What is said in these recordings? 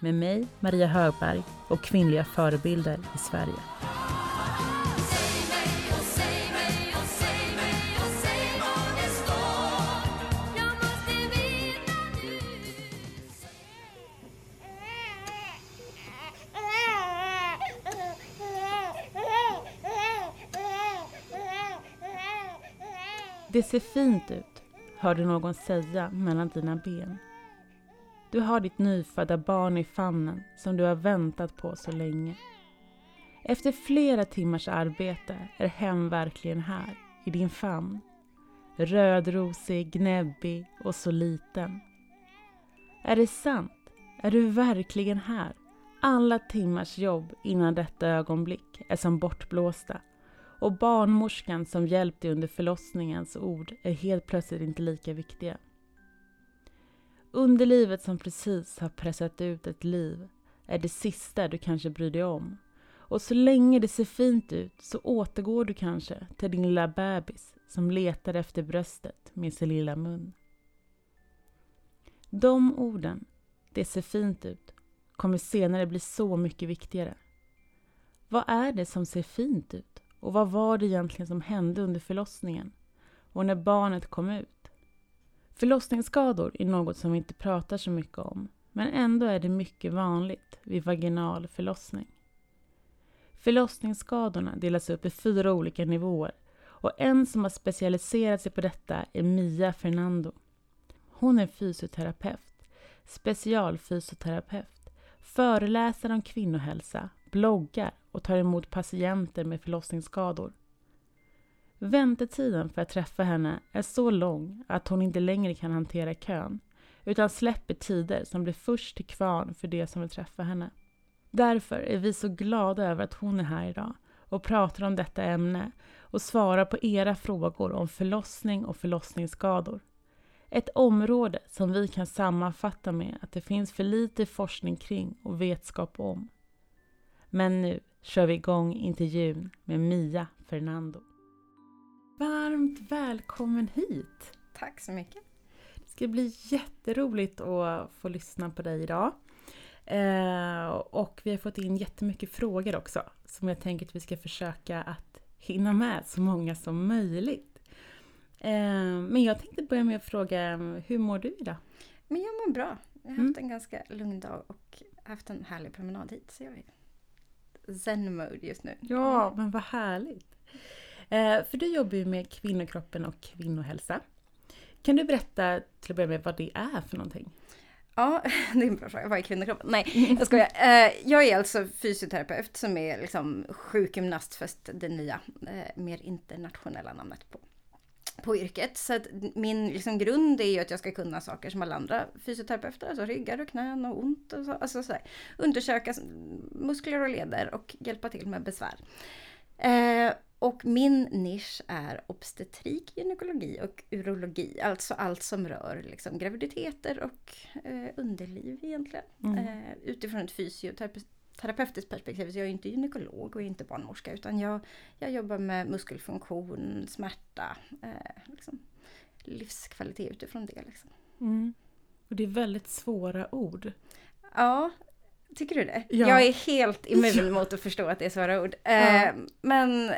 med mig, Maria Högberg och kvinnliga förebilder i Sverige. Det ser fint ut, hörde någon säga mellan dina ben. Du har ditt nyfödda barn i famnen som du har väntat på så länge. Efter flera timmars arbete är hem verkligen här, i din famn. Rödrosig, gnäbbig och så liten. Är det sant? Är du verkligen här? Alla timmars jobb innan detta ögonblick är som bortblåsta och barnmorskan som hjälpt dig under förlossningens ord är helt plötsligt inte lika viktiga. Underlivet som precis har pressat ut ett liv är det sista du kanske bryr dig om. Och så länge det ser fint ut så återgår du kanske till din lilla bebis som letar efter bröstet med sin lilla mun. De orden, det ser fint ut, kommer senare bli så mycket viktigare. Vad är det som ser fint ut? Och vad var det egentligen som hände under förlossningen? Och när barnet kom ut? Förlossningsskador är något som vi inte pratar så mycket om, men ändå är det mycket vanligt vid vaginal förlossning. Förlossningsskadorna delas upp i fyra olika nivåer och en som har specialiserat sig på detta är Mia Fernando. Hon är fysioterapeut, specialfysioterapeut, föreläser om kvinnohälsa, bloggar och tar emot patienter med förlossningsskador. Väntetiden för att träffa henne är så lång att hon inte längre kan hantera kön utan släpper tider som blir först till kvarn för de som vill träffa henne. Därför är vi så glada över att hon är här idag och pratar om detta ämne och svarar på era frågor om förlossning och förlossningsskador. Ett område som vi kan sammanfatta med att det finns för lite forskning kring och vetskap om. Men nu kör vi igång intervjun med Mia Fernando. Varmt välkommen hit! Tack så mycket! Det ska bli jätteroligt att få lyssna på dig idag. Eh, och vi har fått in jättemycket frågor också som jag tänker att vi ska försöka att hinna med så många som möjligt. Eh, men jag tänkte börja med att fråga, hur mår du idag? Men jag mår bra. Jag har haft mm. en ganska lugn dag och haft en härlig promenad hit. Så jag är zen-mode just nu. Ja, men vad härligt! Eh, för du jobbar ju med kvinnokroppen och kvinnohälsa. Kan du berätta till att börja med vad det är för någonting? Ja, det är en bra fråga. Vad är kvinnokroppen? Nej, jag skojar. Eh, jag är alltså fysioterapeut som är liksom sjukgymnast, fast det nya, eh, mer internationella namnet på, på yrket. Så att min liksom grund är ju att jag ska kunna saker som alla andra fysioterapeuter, alltså ryggar och knän och ont och så. Alltså så Undersöka muskler och leder och hjälpa till med besvär. Och min nisch är obstetrik, gynekologi och urologi. Alltså allt som rör liksom, graviditeter och eh, underliv egentligen. Mm. Eh, utifrån ett fysioterapeutiskt perspektiv. Så jag är inte gynekolog och inte barnmorska utan jag, jag jobbar med muskelfunktion, smärta, eh, liksom, livskvalitet utifrån det. Liksom. Mm. Och det är väldigt svåra ord. Ja, Tycker du det? Ja. Jag är helt immun ja. mot att förstå att det är svåra ord. Ja. Eh, men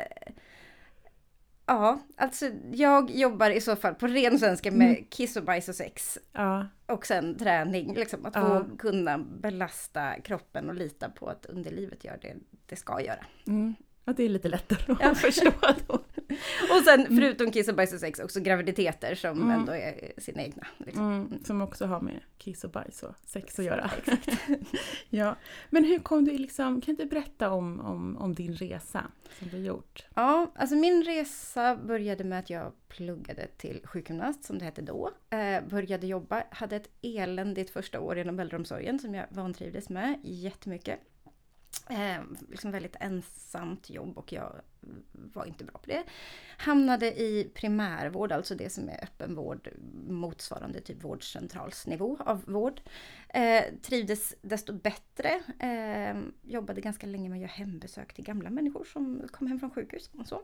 Ja, alltså jag jobbar i så fall på ren svenska med mm. kiss och bajs och sex. Ja. Och sen träning, liksom att få kunna belasta kroppen och lita på att underlivet gör det det ska göra. Mm. Ja, det är lite lättare att förstå då. och sen mm. förutom kiss och bajs och sex också graviditeter som mm. ändå är sina egna. Liksom. Mm, som också har med kiss och bajs och sex att göra. ja. Men hur kom du liksom, kan du berätta om, om, om din resa som du gjort? Ja, alltså min resa började med att jag pluggade till sjukgymnast som det hette då. Eh, började jobba, hade ett eländigt första år inom äldreomsorgen som jag vantrivdes med jättemycket. Eh, liksom väldigt ensamt jobb och jag var inte bra på det. Hamnade i primärvård, alltså det som är öppenvård motsvarande typ vårdcentralsnivå av vård. Eh, trivdes desto bättre. Eh, jobbade ganska länge med att göra hembesök till gamla människor som kom hem från sjukhus. Och så.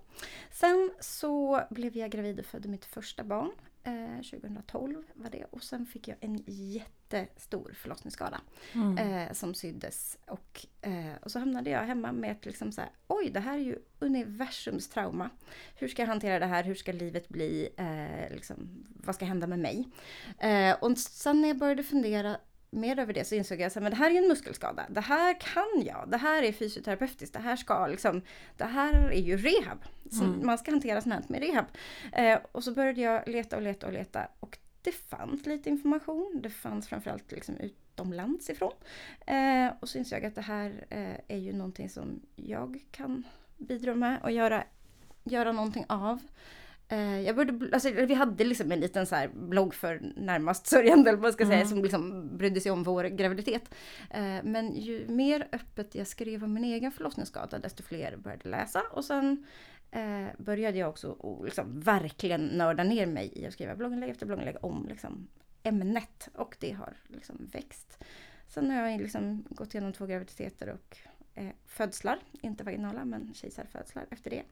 Sen så blev jag gravid och födde mitt första barn. 2012 eh, var det och sen fick jag en jättestor förlossningsskada mm. eh, som syddes. Och, eh, och så hamnade jag hemma med ett liksom så här, oj det här är ju universums trauma. Hur ska jag hantera det här? Hur ska livet bli? Eh, liksom, vad ska hända med mig? Eh, och sen när jag började fundera mer över det så insåg jag att det här är en muskelskada. Det här kan jag. Det här är fysioterapeutiskt. Det här ska liksom, det här är ju rehab. Mm. Man ska hantera sånt här med rehab. Eh, och så började jag leta och leta och leta och det fanns lite information. Det fanns framförallt liksom utomlands ifrån. Eh, och så insåg jag att det här eh, är ju någonting som jag kan bidra med och göra, göra någonting av. Eh, jag började, alltså, vi hade liksom en liten så blogg för närmast sörjande, man ska mm. säga, som liksom brydde sig om vår graviditet. Eh, men ju mer öppet jag skrev om min egen förlossningsskada, desto fler började läsa. Och sen eh, började jag också och liksom verkligen nörda ner mig i att skriva blogginlägg efter blogginlägg om liksom ämnet. Och det har liksom växt. Sen har jag liksom gått igenom två graviditeter och eh, födslar, inte vaginala men kejsarfödslar efter det.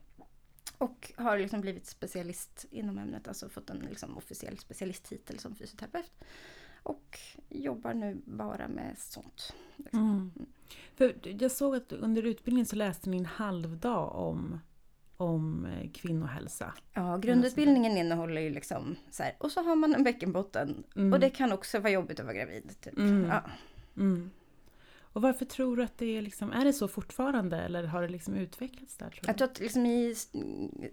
Och har liksom blivit specialist inom ämnet, alltså fått en liksom officiell specialisttitel som fysioterapeut. Och jobbar nu bara med sånt. Liksom. Mm. mm. För jag såg att under utbildningen så läste ni en halvdag om om eh, kvinnohälsa. Ja, grundutbildningen innehåller ju liksom så här, och så har man en bäckenbotten mm. och det kan också vara jobbigt att vara gravid. Typ. Mm. Ja. Mm. Och varför tror du att det är liksom, är det så fortfarande eller har det liksom utvecklats där? Tror jag tror att liksom i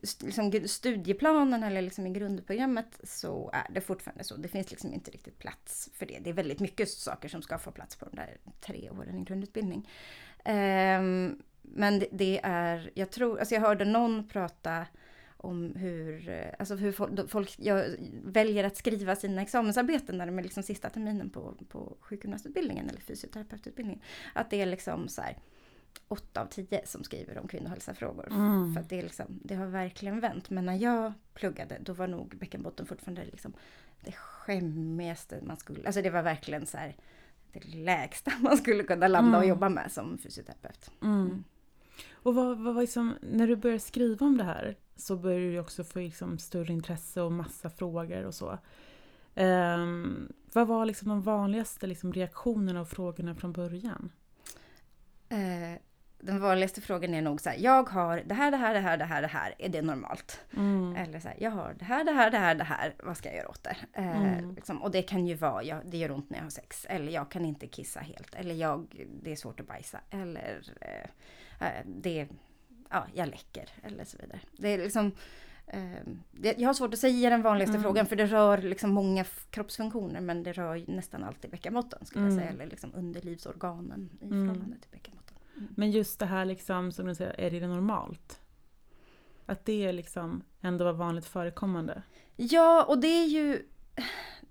liksom studieplanen eller liksom i grundprogrammet så är det fortfarande så. Det finns liksom inte riktigt plats för det. Det är väldigt mycket saker som ska få plats på de där tre åren i grundutbildning. Um, men det, det, är, jag tror, alltså jag hörde någon prata om hur, eh, alltså hur folk väljer att skriva sina examensarbeten när de är liksom sista terminen på, på sjukgymnastutbildningen eller fysioterapeututbildningen. Att det är liksom så här, åtta av tio som skriver om kvinnohälsafrågor. Mm. För det, är liksom, det har verkligen vänt. Men när jag pluggade då var nog bäckenbotten fortfarande liksom det skämmigaste man skulle... Alltså det var verkligen så här, det lägsta man skulle kunna landa mm. och jobba med som fysioterapeut. Mm. Och vad, vad liksom, när du började skriva om det här så började du också få liksom större intresse och massa frågor och så. Um, vad var liksom de vanligaste liksom reaktionerna och frågorna från början? Eh, den vanligaste frågan är nog så här, jag har det här, det här, det här, det här, det här, är det normalt? Mm. Eller så här, jag har det här, det här, det här, det här, vad ska jag göra åt det? Eh, mm. liksom, och det kan ju vara, jag, det gör ont när jag har sex, eller jag kan inte kissa helt, eller jag, det är svårt att bajsa, eller eh, Eh, det, ja, jag läcker eller så vidare. Det är liksom, eh, jag har svårt att säga den vanligaste mm. frågan för det rör liksom många kroppsfunktioner men det rör nästan alltid bäckenbotten skulle mm. jag säga. Eller liksom underlivsorganen i mm. förhållande till bäckenbotten. Men just det här liksom, som du säger, är det normalt? Att det liksom ändå var vanligt förekommande? Ja, och det är ju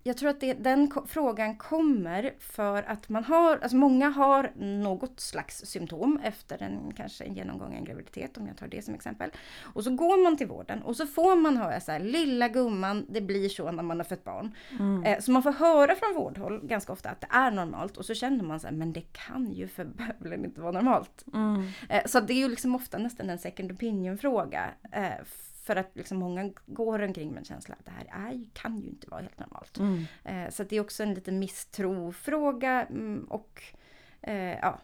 jag tror att det, den frågan kommer för att man har, alltså många har något slags symptom efter en kanske en genomgången graviditet om jag tar det som exempel. Och så går man till vården och så får man höra så här, lilla gumman, det blir så när man har fött barn. Mm. Eh, så man får höra från vårdhåll ganska ofta att det är normalt och så känner man så här, men det kan ju för inte vara normalt. Mm. Eh, så det är ju liksom ofta nästan en second opinion fråga. Eh, för att liksom många går omkring med en känsla att det här är, kan ju inte vara helt normalt. Mm. Eh, så det är också en liten misstrofråga mm, och eh, ja,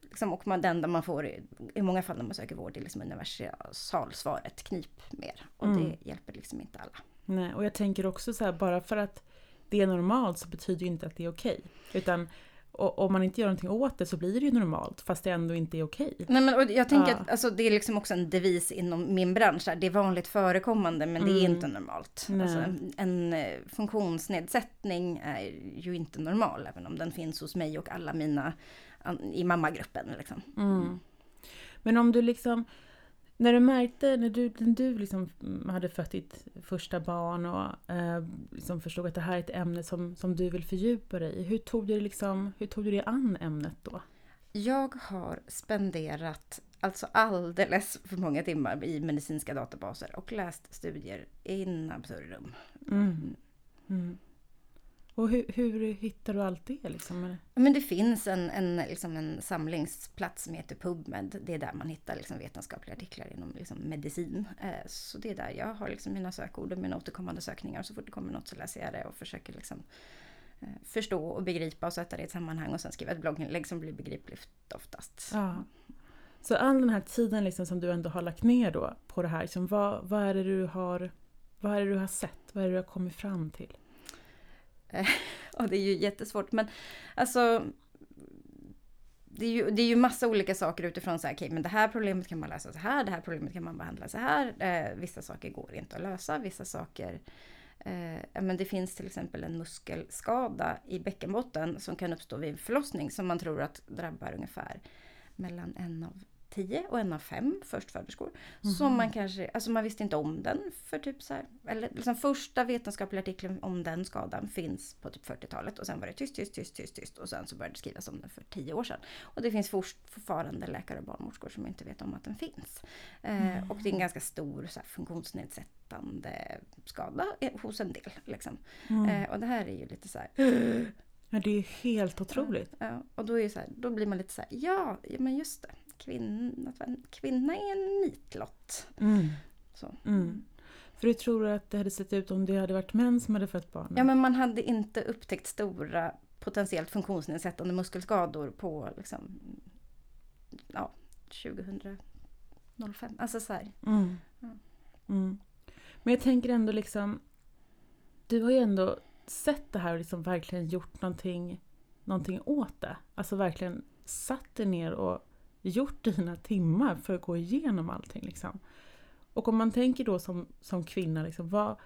liksom, och man, det enda man får i, i många fall när man söker vård är liksom universalsvaret, knip mer. Och mm. det hjälper liksom inte alla. Nej, och jag tänker också så här, bara för att det är normalt så betyder ju inte att det är okej. Utan och om man inte gör någonting åt det så blir det ju normalt fast det ändå inte är okej. Nej men och jag tänker ja. att alltså, det är liksom också en devis inom min bransch. Det är vanligt förekommande men det är mm. inte normalt. Alltså, en, eh, funktionsnedsättning är ju inte normal även om den finns hos mig och alla mina i mammagruppen. Liksom. Mm. Men om du liksom när du märkte, när du, när du liksom hade fött ditt första barn och eh, liksom förstod att det här är ett ämne som, som du vill fördjupa dig i, hur tog du, liksom, hur tog du dig an ämnet då? Jag har spenderat alltså alldeles för många timmar i medicinska databaser och läst studier in absurdum. Mm. Mm. Och hur, hur, hittar du allt det? Liksom? Men det finns en, en, liksom en samlingsplats som heter PubMed. Det är där man hittar liksom vetenskapliga artiklar inom liksom medicin. Eh, så det är där jag har liksom mina sökord och mina återkommande sökningar. Så fort det kommer något så läser jag det och försöker liksom eh, förstå och begripa och sätta det i ett sammanhang och sen skriva ett blogginlägg som blir begripligt oftast. Ja. Så all den här tiden liksom som du ändå har lagt ner då på det här, liksom, vad, vad, är det du har, vad är du har sett? Vad är det du har kommit fram till? och det är ju jättesvårt men alltså det är, ju, det är ju massa olika saker utifrån så här, okej okay, men det här problemet kan man lösa så här, det här problemet kan man behandla så här. Eh, vissa saker går inte att lösa, vissa saker eh, men det finns till exempel en muskelskada i bäckenbotten som kan uppstå vid en förlossning som man tror att drabbar ungefär mellan en av 10 och en av 5 förstföderskor. Mm. Som man kanske, alltså man visste inte om den för typ så här, eller liksom första vetenskapliga artikeln om den skadan finns på typ 40-talet och sen var det tyst, tyst, tyst, tyst, tyst och sen så började det skrivas om den för 10 år sedan. Och det finns fortfarande läkare och barnmorskor som inte vet om att den finns. Eh, mm. och det är en ganska stor så här, funktionsnedsättande skada hos en del. Liksom. Mm. Eh, och det här är ju lite så här Ja, det är helt otroligt. Ja, och då, är så här, då blir man lite så här, ja men just det kvinna, att en kvinna är en nitlott. Mm. Mm. För hur tror du att det hade sett ut om det hade varit män som hade fött barn? Ja men man hade inte upptäckt stora potentiellt funktionsnedsättande muskelskador på liksom, ja, 2005. Alltså så mm. Mm. Men jag tänker ändå liksom, du har ju ändå sett det här och liksom verkligen gjort någonting, någonting åt det. Alltså verkligen satt dig ner och gjort dina timmar för att gå igenom allting. Liksom. Och om man tänker då som, som kvinna, liksom, vad,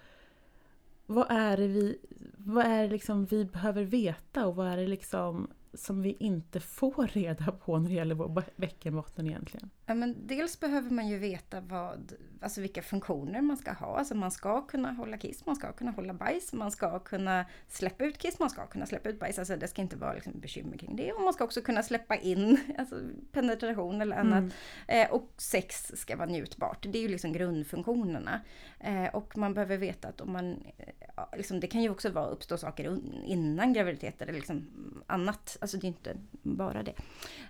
vad är det, vi, vad är det liksom vi behöver veta och vad är det liksom som vi inte får reda på när det gäller vår bäckenbotten egentligen? Ja, men dels behöver man ju veta vad, alltså vilka funktioner man ska ha. Alltså man ska kunna hålla kiss, man ska kunna hålla bajs, man ska kunna släppa ut kiss, man ska kunna släppa ut bajs. Alltså det ska inte vara liksom bekymmer kring det. Och man ska också kunna släppa in alltså penetration eller annat. Mm. Eh, och sex ska vara njutbart. Det är ju liksom grundfunktionerna. Eh, och man behöver veta att om man, eh, liksom, det kan ju också vara uppstå saker innan graviditet eller liksom annat. Alltså det är inte bara det.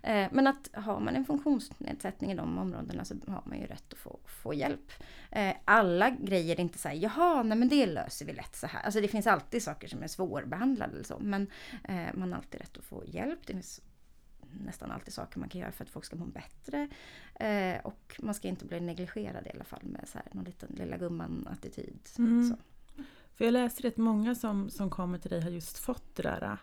Eh, men att har man en funktionsnedsättning i de områdena så har man ju rätt att få, få hjälp. Eh, alla grejer är inte så här, jaha, nej men det löser vi lätt så här. Alltså det finns alltid saker som är svårbehandlade eller så. Men eh, man har alltid rätt att få hjälp. Det finns nästan alltid saker man kan göra för att folk ska må bättre. Eh, och man ska inte bli negligerad i alla fall med så här, någon liten lilla gumman-attityd. Mm. För jag läste rätt många som, som kommer till dig har just fått det där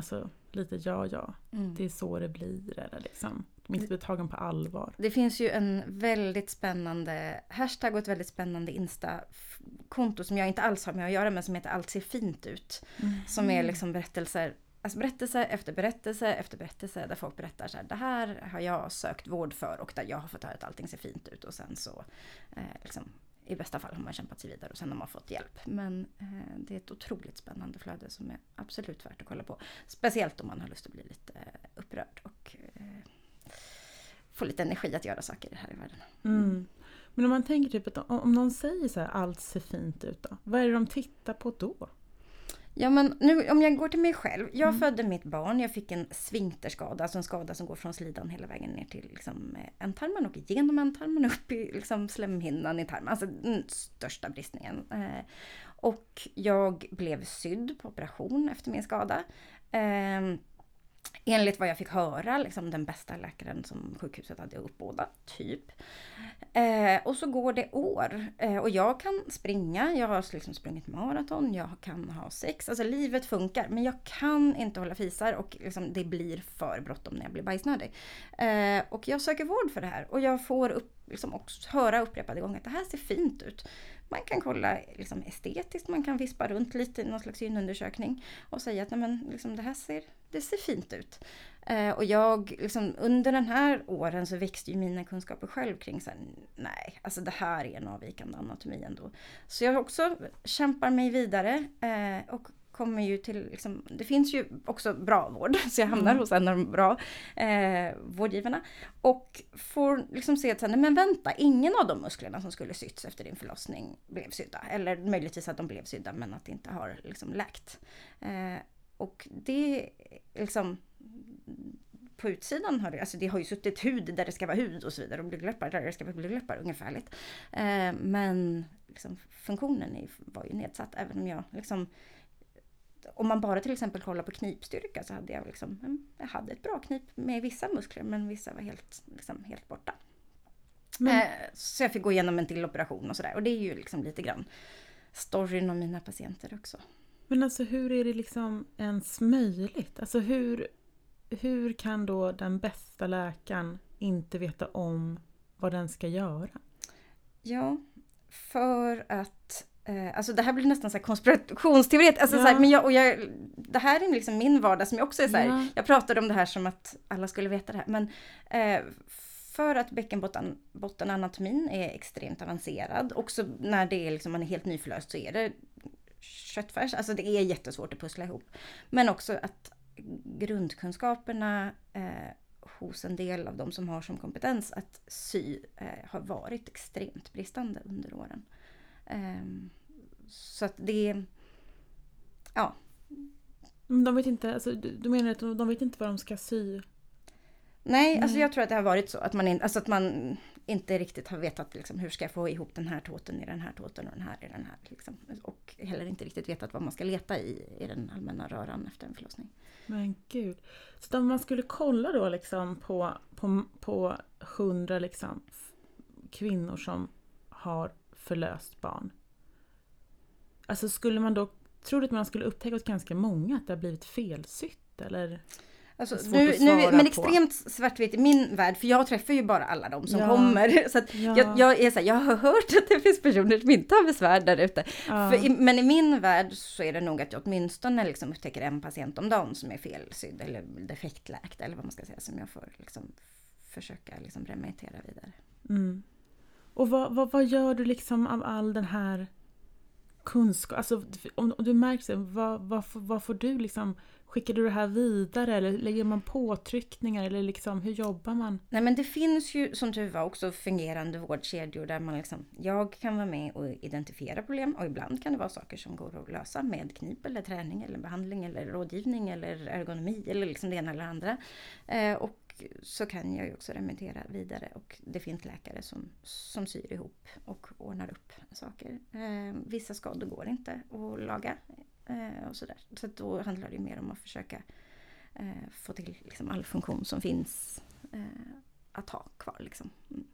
Alltså lite ja, ja. Mm. Det är så det blir. Eller liksom. De inte blir tagen på allvar. Det finns ju en väldigt spännande hashtag och ett väldigt spännande Insta-konto som jag inte alls har med att göra men som heter Allt ser fint ut. Mm. Som är liksom berättelser Alltså berättelse efter berättelse efter berättelse där folk berättar så här, det här har jag sökt vård för och där jag har fått höra att allting ser fint ut och sen så eh, liksom, i bästa fall har man kämpat sig vidare och sen har man fått hjälp. Men eh, det är ett otroligt spännande flöde som är absolut värt att kolla på. Speciellt om man har lust att bli lite eh, upprörd och eh, få lite energi att göra saker här i världen. Mm. Men om man tänker typ att om någon säger så här, allt ser fint ut då? Vad är det de tittar på då? Ja men nu om jag går till mig själv. Jag mm. födde mitt barn, jag fick en svinkterskada, alltså en skada som går från slidan hela vägen ner till liksom, eh, ändtarmen och igenom ändtarmen upp i liksom, slemhinnan i tarmen. Alltså den största bristningen. Eh, och jag blev sydd på operation efter min skada. Eh, enligt vad jag fick höra, liksom den bästa läkaren som sjukhuset hade uppbådat, typ. Eh, och så går det år eh, och jag kan springa, jag har liksom sprungit maraton, jag kan ha sex, alltså livet funkar. Men jag kan inte hålla fisar och liksom, det blir för bråttom när jag blir bajsnödig. Eh, och jag söker vård för det här och jag får upp, liksom också höra upprepade gånger att det här ser fint ut. Man kan kolla liksom, estetiskt, man kan vispa runt lite i någon slags synundersökning och säga att Nej, men, liksom, det här ser, det ser fint ut. Eh, och jag, liksom, under den här åren så växte ju mina kunskaper själv kring så här, nej, alltså det här är en avvikande anatomi ändå. Så jag också kämpar mig vidare eh, och kommer ju till, liksom, det finns ju också bra vård, så jag hamnar Mm. hos en av de bra eh, vårdgivarna. Och får liksom se att, nej men vänta, ingen av de musklerna som skulle sytts efter din förlossning blev sydda. Eller möjligtvis att de blev sydda men att det inte har liksom läkt. Eh, och det liksom på utsidan har det, alltså det har ju suttit hud där det ska vara hud och så vidare och blygdläppar där det ska vara blygdläppar ungefärligt. Eh, men liksom, funktionen är, var ju nedsatt även om jag liksom om man bara till exempel kollar på knipstyrka så hade jag liksom, mm, jag hade ett bra knip med vissa muskler men vissa var helt, liksom, helt borta. Men, Eh, så jag fick gå igenom en till operation och sådär och det är ju liksom lite grann storyn om mina patienter också. men alltså hur är det liksom ens möjligt? Alltså hur, hur kan då den bästa läkaren inte veta om vad den ska göra? Ja, för att Alltså det här blir nästan så här konspirationsteori. Alltså Ja. så här, men jag, och jag, det här är liksom min vardag som jag också är så här, Ja. Jag pratade om det här som att alla skulle veta det här. Men eh, för att bäckenbottenanatomin är extremt avancerad. Också när det är liksom, man är helt nyförlöst så är det köttfärs. Alltså det är jättesvårt att pussla ihop. Men också att grundkunskaperna eh, hos en del av de som har som kompetens att sy eh, har varit extremt bristande under åren. Ehm, så att det... Ja, Men de vet inte, alltså, du, menar att de, vet inte vad de ska sy? Nej, alltså Nej. jag tror att det har varit så att man, in, alltså att man inte riktigt har vetat liksom, hur ska jag få ihop den här tåten i den här tåten och den här i den här. Liksom. Och heller inte riktigt vetat vad man ska leta i i den allmänna röran efter en förlossning. Men gud. Så om man skulle kolla då liksom på, på, på 100 liksom kvinnor som har förlöst barn. Alltså skulle man då, tror du att man skulle upptäcka hos ganska många att det har blivit felsytt eller? Alltså, nu, nu, men extremt svartvitt i min värld, för jag träffar ju bara alla de som Ja. kommer. Så Ja. jag, jag, är så här, jag har hört att det finns personer som inte har besvär där ute. Ja. Men i min värld så är det nog att jag åtminstone liksom upptäcker en patient om dagen som är felsydd eller defektläkt eller vad man ska säga som jag får liksom försöka liksom remittera vidare. Mm. Och vad, vad, vad gör du liksom av all den här kunskap? Alltså, om, om du märker så, vad, vad, får- vad får du liksom? Skickar du det här vidare eller lägger man påtryckningar eller liksom, hur jobbar man? Nej men det finns ju som tur var också fungerande vårdkedjor där man liksom, jag kan vara med och identifiera problem och ibland kan det vara saker som går att lösa med knip eller träning eller behandling eller rådgivning eller ergonomi eller liksom det ena eller andra. Eh, och så kan jag ju också remittera vidare och det finns läkare som, som syr ihop och ordnar upp saker. Eh, vissa skador går inte att laga eh, och sådär. Så då handlar det mer om att försöka eh, få till liksom all funktion som finns eh, att ha kvar. Liksom. Mm.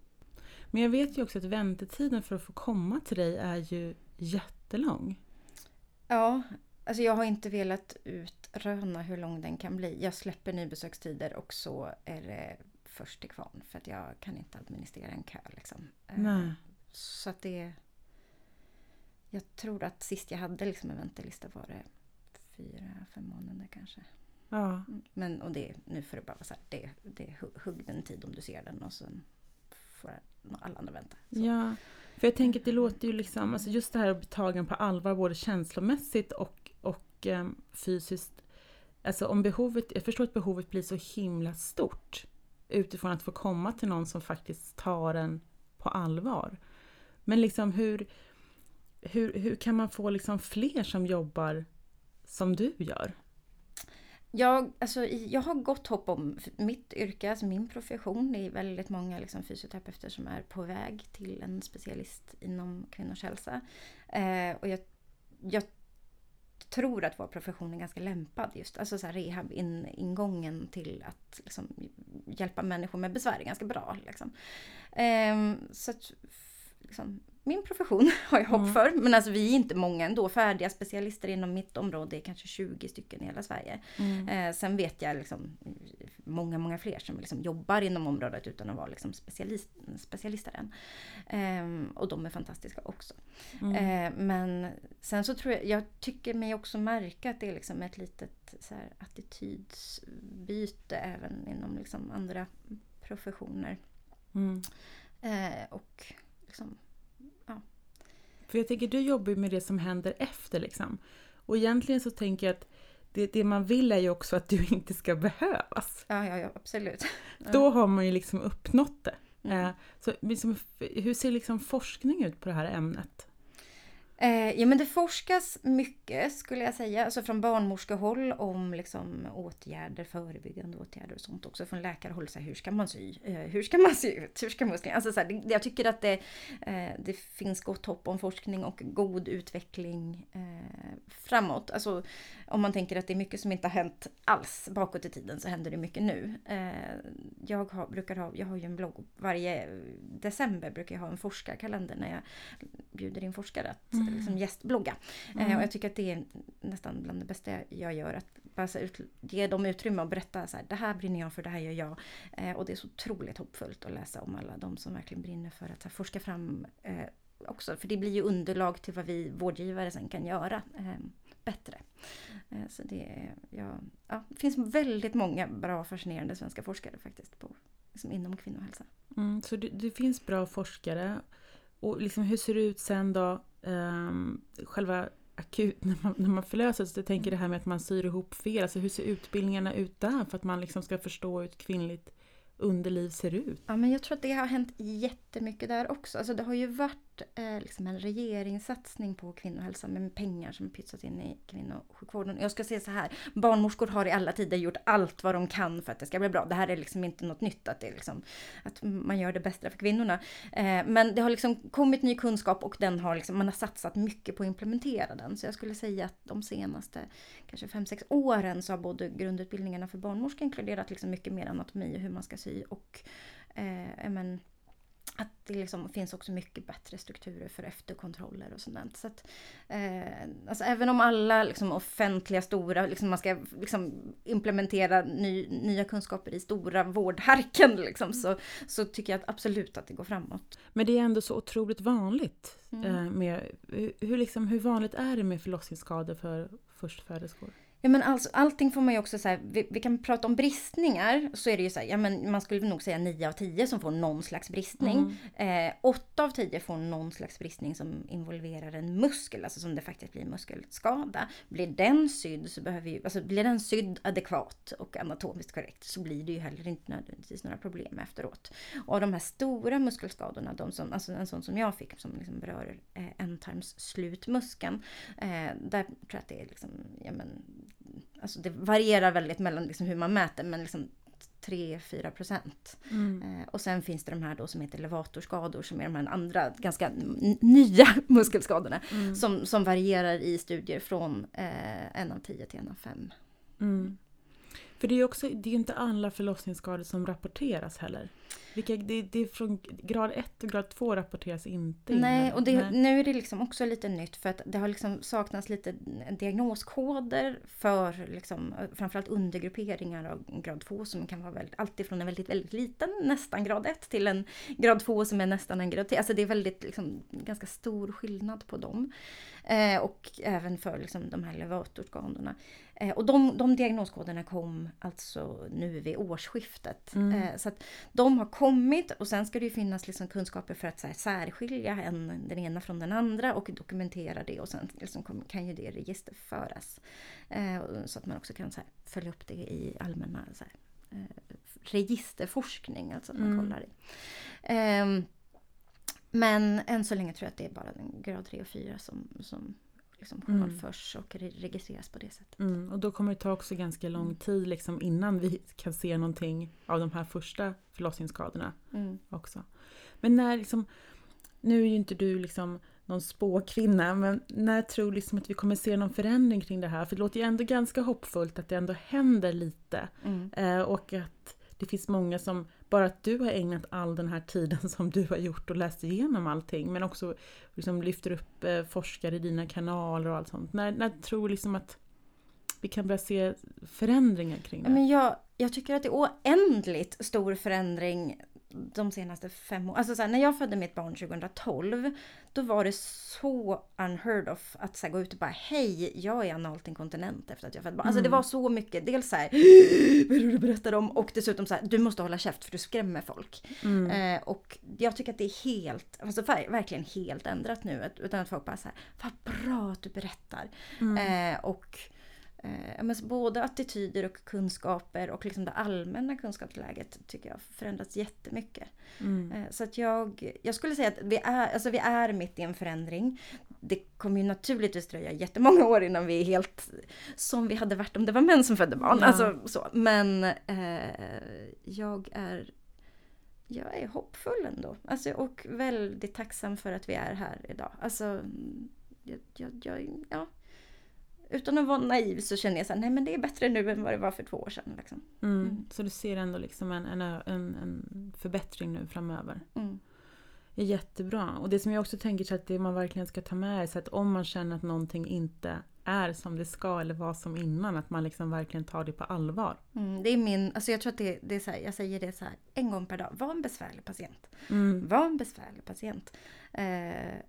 Men jag vet ju också att väntetiden för att få komma till dig är ju jättelång. Ja, alltså jag har inte velat utröna hur lång den kan bli. Jag släpper nybesökstider och så är det först till kvarn för att jag kan inte administrera en kö. Liksom. Eh, Nej. Så att det... Jag tror att sist jag hade liksom en väntelista var det fyra, fem månader kanske. Ja. Mm, Men och det, nu får det bara vara så här, det, det hugg den tid om du ser den och sen får alla andra vänta. Så. Ja, för jag tänker att det låter ju liksom, alltså just det här att bli tagen på allvar både känslomässigt och, och em, fysiskt. Alltså om behovet, jag förstår att behovet blir så himla stort utifrån att få komma till någon som faktiskt tar en på allvar. Men liksom hur, hur, hur kan man få liksom fler som jobbar som du gör? Jag, alltså, jag har gott hopp om mitt yrke, alltså min profession. Det är väldigt många liksom, fysioterapeuter som är på väg till en specialist inom kvinnors hälsa. Eh, och jag, jag tror att vår profession är ganska lämpad just, alltså så här rehab in, ingången till att liksom, hjälpa människor med besvär är ganska bra. Liksom. Ehm, så att, liksom, min profession har jag hopp Mm. för, men alltså vi är inte många ändå. Färdiga specialister inom mitt område är kanske 20 stycken i hela Sverige. Eh, sen vet jag liksom många, många fler som liksom jobbar inom området utan att vara liksom specialist, specialister än. Ehm, och de är fantastiska också. Mm. Eh, men sen så tror jag, jag tycker mig också märka att det är liksom ett litet så här, attitydsbyte även inom liksom andra professioner. Mm. Eh, och liksom, För jag tänker, du jobbar ju med det som händer efter liksom. Och egentligen så tänker jag att det, det man vill är ju också att du inte ska behövas. Ja, ja, ja absolut. Då har man ju liksom uppnått det. Mm. Eh, så liksom, hur ser liksom forskning ut på det här ämnet? Eh, ja men det forskas mycket skulle jag säga, alltså från barnmorskehåll om liksom åtgärder, förebyggande åtgärder och sånt också. Från läkarhåll, så här, hur ska man sy? Eh, hur ska man se ut? Hur ska musklerna? Alltså så här, det, jag tycker att det, eh, det finns gott hopp om forskning och god utveckling eh, framåt. Alltså om man tänker att det är mycket som inte har hänt alls bakåt i tiden så händer det mycket nu. Eh, jag har, brukar ha, jag har ju en blogg, varje december brukar jag ha en forskarkalender när jag bjuder in forskare att mm liksom gästblogga. Mm. Eh, och jag tycker att det är nästan bland det bästa jag gör. Att bara ut, ge dem utrymme och berätta så här, det här brinner jag för, det här gör jag. Eh, och det är så otroligt hoppfullt att läsa om alla de som verkligen brinner för att här, forska fram eh, också. För det blir ju underlag till vad vi vårdgivare sen kan göra eh, bättre. Eh, så det, ja, ja, det finns väldigt många bra fascinerande svenska forskare faktiskt på, liksom inom kvinnohälsa. Mm, så det, det, finns bra forskare. Och liksom hur ser det ut sen då? Um, själva akut, när man, när man förlöses, jag tänker det här med att man syr ihop fel. Alltså hur ser utbildningarna ut där för att man liksom ska förstå hur ett kvinnligt underliv ser ut? Ja, men jag tror att det har hänt jättemycket där också. Alltså det har ju varit eh, liksom en regeringssatsning på kvinnohälsa med pengar som pytsats in i kvinnosjukvården. Jag ska säga så här, barnmorskor har i alla tider gjort allt vad de kan för att det ska bli bra. Det här är liksom inte något nytt, att, det är liksom, att man gör det bästa för kvinnorna. Eh, men det har liksom kommit ny kunskap och den har liksom, man har satsat mycket på att implementera den. Så jag skulle säga att de senaste kanske 5-6 åren så har både grundutbildningarna för barnmorskor inkluderat liksom mycket mer anatomi och hur man ska sy och eh, men, att det liksom finns också mycket bättre strukturer för efterkontroller och sånt. Så att, eh, alltså även om alla liksom, offentliga stora, liksom, man ska liksom, implementera ny, nya kunskaper i stora vårdhärken liksom, så, så tycker jag att absolut att det går framåt. Men det är ändå så otroligt vanligt. Mm. Eh, med, hur, liksom, hur vanligt är det med förlossningsskador för förstföderskor? Ja men alltså, allting får man ju också säga, vi, vi, kan prata om bristningar, så är det ju så här, ja men man skulle nog säga 9 av 10 som får någon slags bristning. Mm. Eh, 8 av 10 får någon slags bristning som involverar en muskel, alltså som det faktiskt blir muskelskada. Blir den sydd så behöver ju, alltså blir den sydd adekvat och anatomiskt korrekt så blir det ju heller inte nödvändigtvis några problem efteråt. Och de här stora muskelskadorna, de som, alltså en sån som jag fick som liksom berör eh, ändtarmsslutmuskeln, eh, där tror jag att det är liksom, ja men alltså det varierar väldigt mellan liksom hur man mäter men liksom 3-4 procent. Mm. Eh, och sen finns det de här då som heter levatorskador som är de här andra ganska nya muskelskadorna. Mm. Som, som varierar i studier från eh, en av 10 till en av 5. Mm. För det är ju också, det är inte alla förlossningsskador som rapporteras heller. Vilka, det, det är från grad 1 och grad 2 rapporteras inte Nej, och det, nu är det liksom också lite nytt för att det har liksom saknats lite diagnoskoder för liksom, framförallt undergrupperingar av grad 2 som kan vara väldigt, alltifrån en väldigt, väldigt liten, nästan grad 1, till en grad 2 som är nästan en grad 3. Alltså det är väldigt, liksom, ganska stor skillnad på dem. Eh, och även för liksom, de här levatorskadorna. Eh, och de, de diagnoskoderna kom alltså nu vid årsskiftet. Mm. Eh, så att de har kommit och sen ska det ju finnas liksom kunskaper för att så här, särskilja en, den ena från den andra och dokumentera det och sen liksom kan ju det registerföras. Eh, så att man också kan här, följa upp det i allmänna så här, registerforskning, alltså man mm. kollar i. Ehm, men än så länge tror jag att det är bara grad 3 och 4 som, som liksom journalförs mm. och registreras på det sättet. Mm, och då kommer det ta också ganska lång mm. tid liksom, innan vi kan se någonting av de här första förlossningsskadorna mm. också. Men när liksom, nu är ju inte du liksom någon spåkvinna, men när tror du liksom att vi kommer se någon förändring kring det här? För det låter ju ändå ganska hoppfullt att det ändå händer lite. Mm. Eh, och att det finns många som, bara att du har ägnat all den här tiden som du har gjort och läst igenom allting, men också liksom lyfter upp eh, forskare i dina kanaler och allt sånt. När, när tror du liksom att vi kan börja se förändringar kring det? Men jag, jag tycker att det är oändligt stor förändring de senaste fem åren. Alltså så här, när jag födde mitt barn 2012, då var det så unheard of att så här, gå ut och bara hej, jag är analt inkontinent efter att jag födde barn. Alltså det var så mycket, dels så här, vad är det du berättar om? Och dessutom så här, du måste hålla käft för du skrämmer folk. Eh, och jag tycker att det är helt, alltså ver- verkligen helt ändrat nu. Utan att folk bara så här, vad bra att du berättar. Eh, och Eh, men både attityder och kunskaper och liksom det allmänna kunskapsläget tycker jag har förändrats jättemycket. Mm. Eh, så att jag, jag skulle säga att vi är, alltså vi är mitt i en förändring. Det kommer ju naturligtvis dröja jättemånga år innan vi är helt som vi hade varit om det var män som födde barn. Ja. Alltså, så. Men eh, jag är jag är hoppfull ändå. Alltså, och väldigt tacksam för att vi är här idag. Alltså, jag, jag, jag, ja. Utan att vara naiv så känner jag så här, nej men det är bättre nu än vad det var för två år sedan. Liksom. Mm. Mm. Så du ser ändå liksom en, en, en, en förbättring nu framöver. Mm. Är jättebra. Och det som jag också tänker så att det man verkligen ska ta med sig att om man känner att någonting inte är som det ska eller var som innan, att man liksom verkligen tar det på allvar. Mm, det är min, alltså jag tror att det, det är så här, jag säger det så här en gång per dag. Var en besvärlig patient. Mm. Var en besvärlig patient. Eh,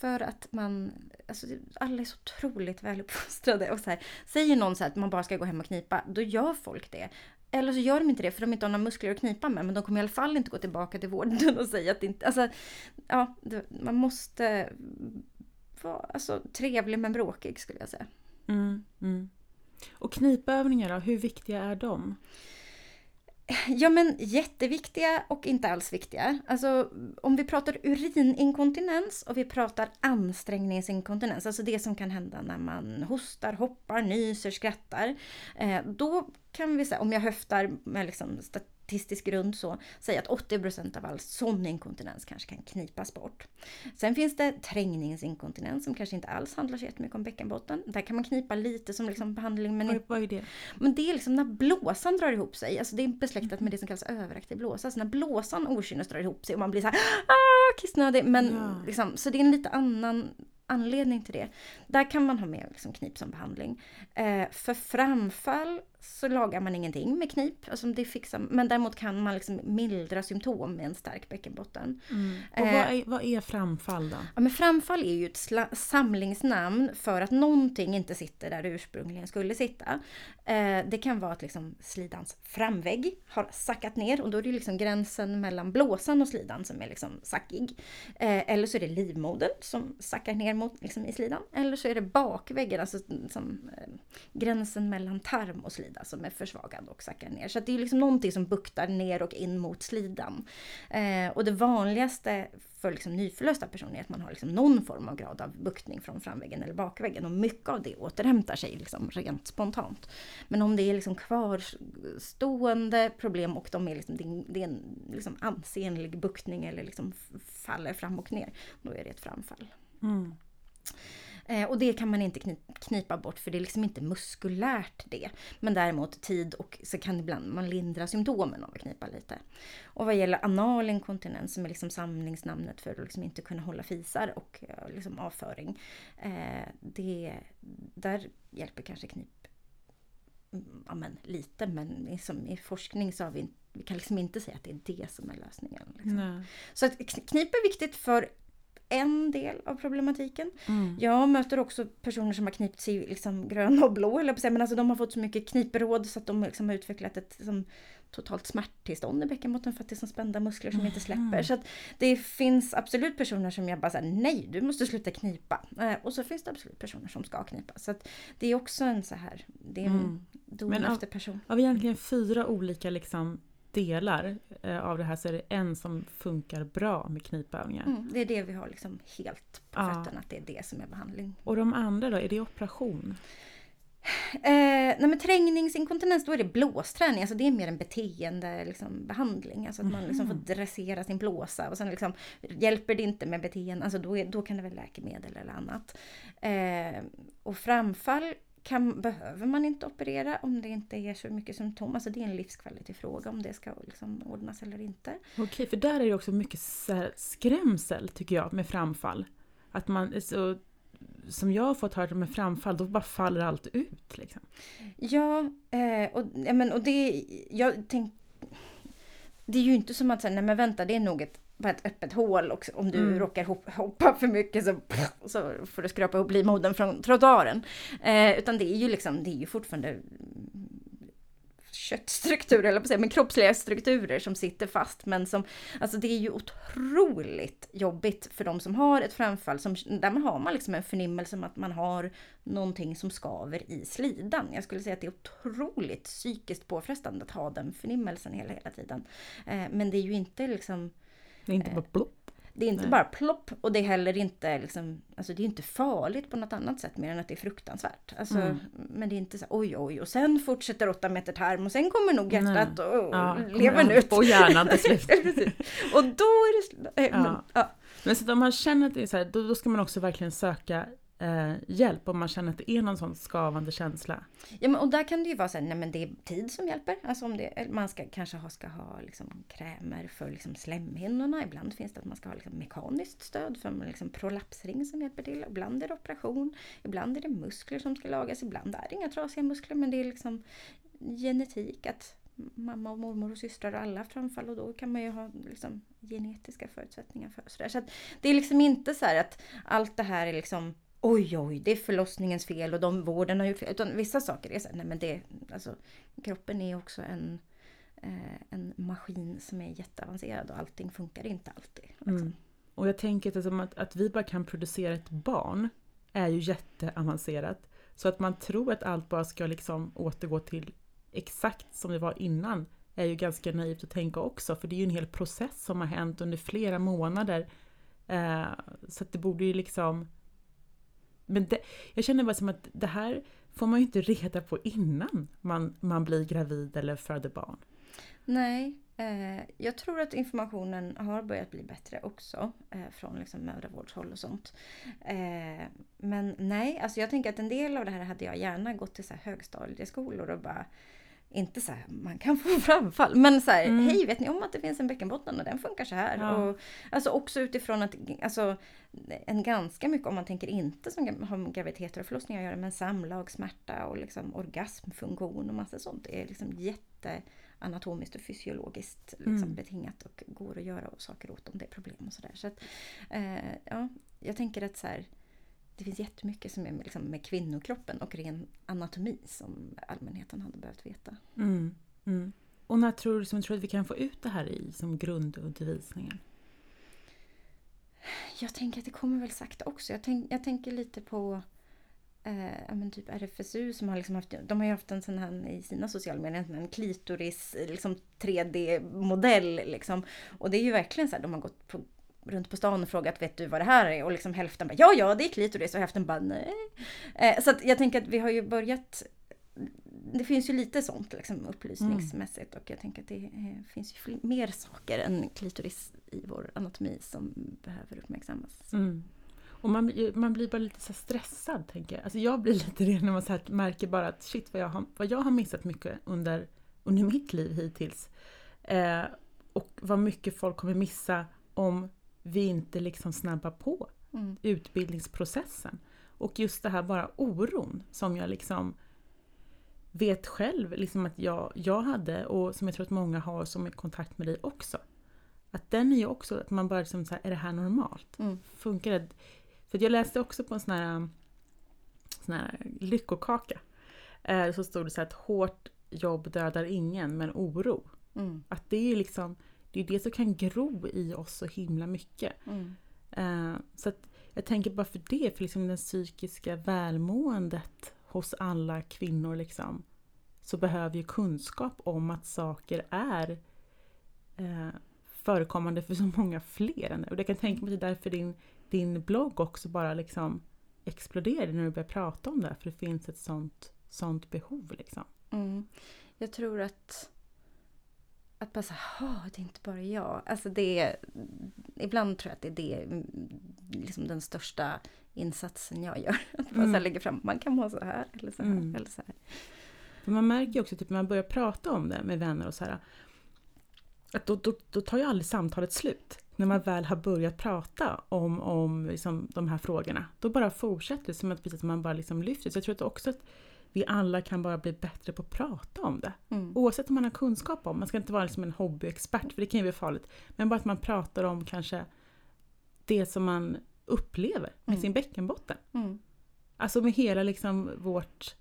för att man, alltså alla är så otroligt väluppfostrade. Och så här, säger någon så här att man bara ska gå hem och knipa, då gör folk det. Eller så gör de inte det för de inte har några muskler att knipa med. Men de kommer i alla fall inte gå tillbaka till vården och säga att det inte... Alltså, ja, man måste vara alltså, trevlig men bråkig skulle jag säga. Mm. Mm. Och knipövningar då, hur viktiga är de? Ja men jätteviktiga och inte alls viktiga. Alltså om vi pratar urininkontinens och vi pratar ansträngningsinkontinens, alltså det som kan hända när man hostar, hoppar, nyser, skrattar. Eh, då kan vi säga, om jag höftar med liksom statistisk grund så, säga att 80% av all sån inkontinens kanske kan knipas bort. Sen finns det trängningsinkontinens som kanske inte alls handlar så jättemycket om bäckenbotten. Där kan man knipa lite som liksom behandling men Vad, vad är det? men det är liksom när blåsan drar ihop sig. Alltså det är besläktat med det som kallas överaktiv blåsa. Alltså när blåsan okynnes drar ihop sig och man blir så här ah, kissnödig. Men Ja. liksom, så det är en lite annan anledning till det. Där kan man ha med liksom knip som behandling. Eh, för framfall så lagar man ingenting med knip. Alltså det fixar, men däremot kan man liksom mildra symptom med en stark bäckenbotten. Mm. Och Eh. vad, är, vad är framfall då? Ja, men framfall är ju ett samlingsnamn för att någonting inte sitter där det ursprungligen skulle sitta. Eh, det kan vara att liksom slidans framvägg har sackat ner och då är det liksom gränsen mellan blåsan och slidan som är liksom sackig. Eh, eller så är det livmodern som sackar ner mot, liksom, i slidan. Eller så är det bakväggen, alltså som, eh, gränsen mellan tarm och sida som är försvagad och sackar ner. Så att det är liksom någonting som buktar ner och in mot slidan. Eh, och det vanligaste för liksom nyförlösta personer är att man har liksom någon form av grad av buktning från framväggen eller bakväggen. Och mycket av det återhämtar sig liksom rent spontant. Men om det är liksom kvarstående problem och de är liksom, det är- en liksom ansenlig buktning eller liksom faller fram och ner, då är det ett framfall. Mm. Eh, och det kan man inte kni- knipa bort för det är liksom inte muskulärt det. Men däremot tid och så kan ibland man lindra symptomen av att knipa lite. Och vad gäller anal inkontinens som är liksom samlingsnamnet för att liksom inte kunna hålla fisar och eh, liksom avföring. Eh, det, där hjälper kanske knip mm, ja, men lite men liksom i forskning så har vi, vi kan liksom inte säga att det är det som är lösningen. Liksom. Så att kn- knip är viktigt för en del av problematiken. Mm. Jag möter också personer som har knipt sig liksom grön och blå, eller på men alltså de har fått så mycket knipråd så att de liksom har utvecklat ett liksom, totalt smärttillstånd i bäckenbotten för att det är så spända muskler som inte släpper. Så det finns absolut personer som jag bara säger nej du måste sluta knipa. Eh, och så finns det absolut personer som ska knipa. Så det är också en så här, det är en Mm. dom av- efter person. Av egentligen fyra olika liksom delar eh, av det här så är det en som funkar bra med knipövningar. Mm, det är det vi har liksom helt på Ja. fötterna, att det är det som är behandling. Och de andra då, är det operation? Eh, nej men trängningsinkontinens då är det blåsträning, alltså det är mer en beteende liksom, behandling. Alltså att man liksom får dressera sin blåsa och sen liksom, hjälper det inte med beteende, alltså då, är, då kan det vara läkemedel eller annat. Eh, och framfall kan, behöver man inte operera om det inte ger så mycket symptom. Alltså det är en livskvalitetsfråga om det ska liksom ordnas eller inte. Okej, för där är det också mycket skrämsel tycker jag med framfall. Att man, så, som jag har fått höra med framfall, då bara faller allt ut. Liksom. Ja, eh, och, ja, men, och det, jag tänk, det är ju inte som att säga, nej men vänta det är nog ett, bara ett öppet hål och om du Mm. råkar hop- hoppa för mycket så, så får du skrapa ihop livmodern från trottoaren. Eh, utan det är ju liksom, det är ju fortfarande köttstrukturer, eller på säga, men kroppsliga strukturer som sitter fast. Men som, alltså det är ju otroligt jobbigt för de som har ett framfall. Som, där man har man liksom en förnimmelse om att man har någonting som skaver i slidan. Jag skulle säga att det är otroligt psykiskt påfrestande att ha den förnimmelsen hela, hela tiden. Eh, men det är ju inte liksom Det är inte bara plopp. det är inte Nej. bara plopp och det är heller inte liksom, alltså det är inte farligt på något annat sätt mer än att det är fruktansvärt. Alltså, Mm. Men det är inte så oj oj och sen fortsätter åtta meter tarm och sen kommer nog hjärtat och, och Ja, levern ut. Och hjärnan till slut. Och då är det sl- eh, men, Ja. ja. Men så om man känner att det är så här, då, då ska man också verkligen söka eh, hjälp om man känner att det är någon sån skavande känsla. Ja, men, och där kan det ju vara så här, nej men det är tid som hjälper. Alltså om det, man ska kanske ha, ska ha liksom krämer för liksom slemhinnorna. Ibland finns det att man ska ha liksom mekaniskt stöd för en liksom prolapsring som hjälper till. Ibland är det operation. Ibland är det muskler som ska lagas. Ibland är det inga trasiga muskler men det är liksom genetik. att Mamma och mormor och systrar har alla haft framfall och då kan man ju ha liksom genetiska förutsättningar för så, så att Det är liksom inte så här att allt det här är liksom oj oj, det är förlossningens fel och de vården har gjort fel. Utan vissa saker är så här, nej men det, alltså kroppen är också en, eh, en maskin som är jätteavancerad och allting funkar inte alltid. Liksom. Mm. Och jag tänker att, att, att vi bara kan producera ett barn är ju jätteavancerat. Så att man tror att allt bara ska liksom återgå till exakt som det var innan är ju ganska naivt att tänka också, för det är ju en hel process som har hänt under flera månader. Eh, så att det borde ju liksom... Men det, jag känner bara som att det här får man ju inte reda på innan man, man blir gravid eller föder barn. Nej, eh, jag tror att informationen har börjat bli bättre också eh, från liksom mödravårdshåll och sånt. Eh, men nej, alltså jag tänker att en del av det här hade jag gärna gått till så här högstadieskolor och bara inte så här, man kan få framfall, men så här, Mm. hej vet ni om att det finns en bäckenbotten och den funkar så här? Ja. Och, alltså också utifrån att, alltså en ganska mycket om man tänker inte som har med graviditeter och förlossningar att göra, men samlag, smärta och liksom orgasmfunktion och massa sånt. Är liksom jätte anatomiskt och fysiologiskt liksom Mm. betingat och går att göra saker åt om det är problem och sådär. Så att, eh, ja, jag tänker att så här, det finns jättemycket som är med, liksom, med kvinnokroppen och ren anatomi som allmänheten hade behövt veta. Mm, mm. Och när tror du, som tror att vi kan få ut det här i som grundundervisningen? Jag tänker att det kommer väl sakta också. Jag, tänk, jag tänker lite på eh, typ RFSU som har liksom haft, de har ju haft en sån här i sina sociala medier, en klitoris liksom 3D-modell liksom. Och det är ju verkligen så här, de har gått på, runt på stan och frågat vet du vad det här är? Och liksom hälften bara ja, ja, det är klitoris och hälften bara nej. Eh, så att jag tänker att vi har ju börjat det finns ju lite sånt liksom, upplysningsmässigt och jag tänker att det eh, finns ju fler, mer saker än klitoris i vår anatomi som behöver uppmärksammas. Mm. Och man, blir- man blir bara lite så stressad, tänker jag. Alltså jag blir lite det när man så här märker bara att shit vad jag har, vad jag har missat mycket under, under mitt liv hittills. Eh, och vad mycket folk kommer missa om vi inte liksom snabbar på Mm. utbildningsprocessen. Och just det här bara oron som jag liksom vet själv liksom att jag, jag hade och som jag tror att många har som är i kontakt med dig också. Att den är ju också att man bara liksom så här, är det här normalt? Mm. Funkar det? För jag läste också på en sån här, sån här lyckokaka. Eh, så stod det så här att hårt jobb dödar ingen men oro. Mm. Att det är liksom det är det som kan gro i oss så himla mycket. Mm. Eh, så att jag tänker bara för det, för liksom det psykiska välmåendet hos alla kvinnor liksom, så behöver ju kunskap om att saker är eh, förekommande för så många fler. Och jag kan tänka mig att det är därför din, din blogg också bara liksom exploderade när du började prata om det, för det finns ett sånt, sånt behov. Liksom. Mm. Jag tror att att bara säga, det är inte bara jag. Alltså det är, ibland tror jag att det är det, mm, liksom den största insatsen jag gör. Att bara så Mm. lägga fram, man kan må så här eller så här. Mm. Eller så här. För man märker ju också typ, när man börjar prata om det med vänner och så här, att då, då, då tar ju aldrig samtalet slut. När man väl har börjat prata om, om liksom, de här frågorna. Då bara fortsätter det som att, precis man bara liksom lyfter. Så jag tror att också att vi alla kan bara bli bättre på att prata om det. Mm. Oavsett om man har kunskap om, man ska inte vara liksom en hobbyexpert för det kan ju bli farligt. Men bara att man pratar om kanske det som man upplever med Mm. sin bäckenbotten. Mm. Alltså med hela liksom vårt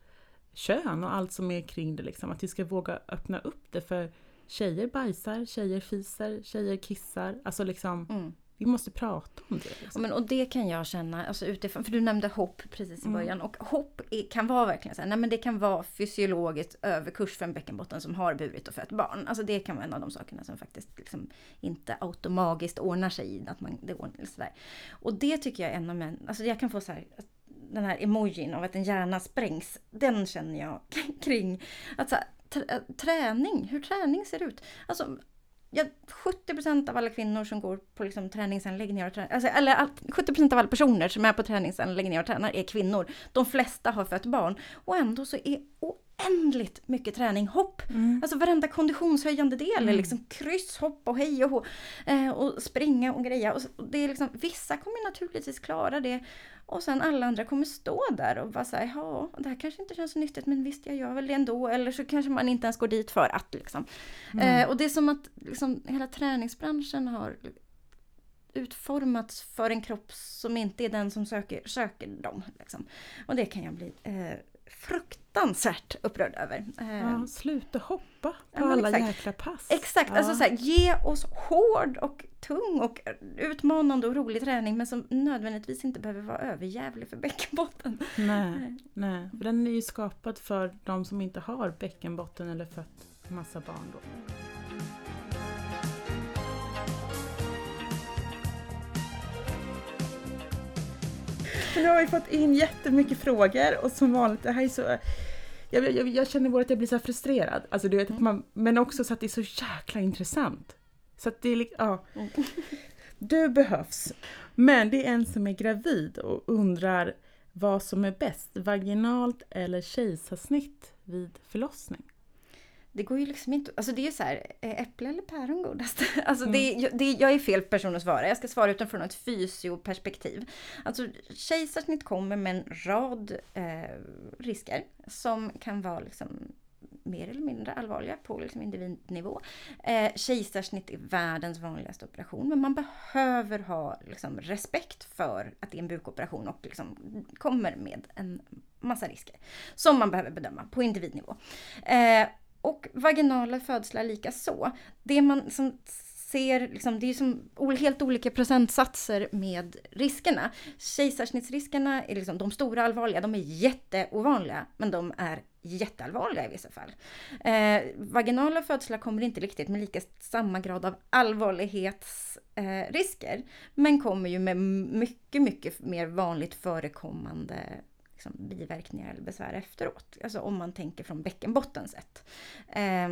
kön och allt som är kring det. Liksom. Att vi ska våga öppna upp det för tjejer bajsar, tjejer fiser, tjejer kissar. Alltså liksom, Mm. Vi måste prata om det. Liksom. men, och det kan jag känna, alltså utifrån, för du nämnde hopp precis i Mm. början. Och hopp är, kan vara verkligen så här, nej men det kan vara fysiologiskt överkurs för en bäckenbotten som har burit och fött barn. Alltså det kan vara en av de sakerna som faktiskt liksom inte automatiskt ordnar sig att man, det ordnar så där. Och det tycker jag är en av män, alltså jag kan få så här, den här emojin av att en hjärna sprängs, den känner jag kring att så här, tr- träning, hur träning ser ut. Alltså Ja, 70% av alla kvinnor som går på liksom träningsanläggningar och tränar, alltså, eller 70% av alla personer som är på träningsanläggningar och tränar är kvinnor. De flesta har fött barn och ändå så är oändligt mycket träning hopp. Mm. Alltså varenda konditionshöjande del är Mm. liksom kryss, hopp och hej och hå, eh, och springa och greja. Och och det är liksom, vissa kommer naturligtvis klara det och sen alla andra kommer stå där och bara säga ja, det här kanske inte känns så nyttigt men visst jag gör väl det ändå. Eller så kanske man inte ens går dit för att liksom. Mm. Eh, och det är som att liksom, hela träningsbranschen har utformats för en kropp som inte är den som söker, söker dem. Liksom. Och det kan jag bli eh, fruktansvärt upprörd över. Eh, Ja, sluta hoppa på Ja, alla exakt. jäkla pass. Exakt, Ja. alltså så här, ge oss hård och tung och utmanande och rolig träning men som nödvändigtvis inte behöver vara överjävlig för bäckenbotten. Nej, nej. För den är ju skapad för de som inte har bäckenbotten eller fött massa barn då. Nu har vi fått in jättemycket frågor och som vanligt, det här är så... Jag, jag, jag känner bara att jag blir så här frustrerad. Alltså, du vet, att man, men också så att det är så jäkla intressant. Så att det är ja. Du behövs. Men det är en som är gravid och undrar vad som är bäst, vaginalt eller kejsarsnitt vid förlossning. Det går ju liksom inte, alltså det är så här, är äpple eller päron godast? Alltså det, är- det, jag är fel person att svara, jag ska svara utifrån ett fysioperspektiv. Alltså kejsarsnitt kommer med en rad eh, risker som kan vara liksom mer eller mindre allvarliga på liksom individnivå. Eh, kejsarsnitt är världens vanligaste operation men man behöver ha liksom, respekt för att det är en bukoperation och liksom, kommer med en massa risker som man behöver bedöma på individnivå. Eh, och vaginala födslar lika så. Det man som ser, liksom, det är som helt olika procentsatser med riskerna. Kejsarsnittsriskerna är liksom de stora allvarliga, de är jätteovanliga, men de är jätteallvarliga i vissa fall. Eh, vaginala födslar kommer inte riktigt med lika samma grad av allvarlighetsrisker, eh, men kommer ju med mycket, mycket mer vanligt förekommande liksom, biverkningar eller besvär efteråt. Alltså om man tänker från bäckenbotten sett. Eh,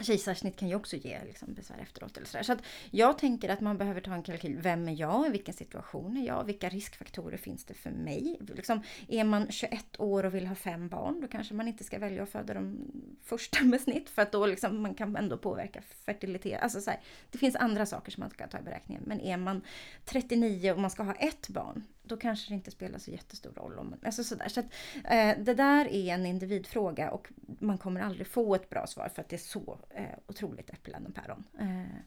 Kejsarsnitt kan ju också ge liksom, besvär efteråt. Eller så, där. så att jag tänker att man behöver ta en kalkyl. Vem är jag? I vilken situation är jag? Vilka riskfaktorer finns det för mig? Liksom, är man 21 år och vill ha fem barn, då kanske man inte ska välja att föda de första med snitt. För att då liksom, man kan ändå påverka fertilitet. Alltså, så här, det finns andra saker som man ska ta i beräkningen. Men är man 39 och man ska ha ett barn, då kanske det inte spelar så jättestor roll. Om, alltså sådär. Så att, eh, det där är en individfråga och man kommer aldrig få ett bra svar för att det är så eh, otroligt äpplen och päron. Eh,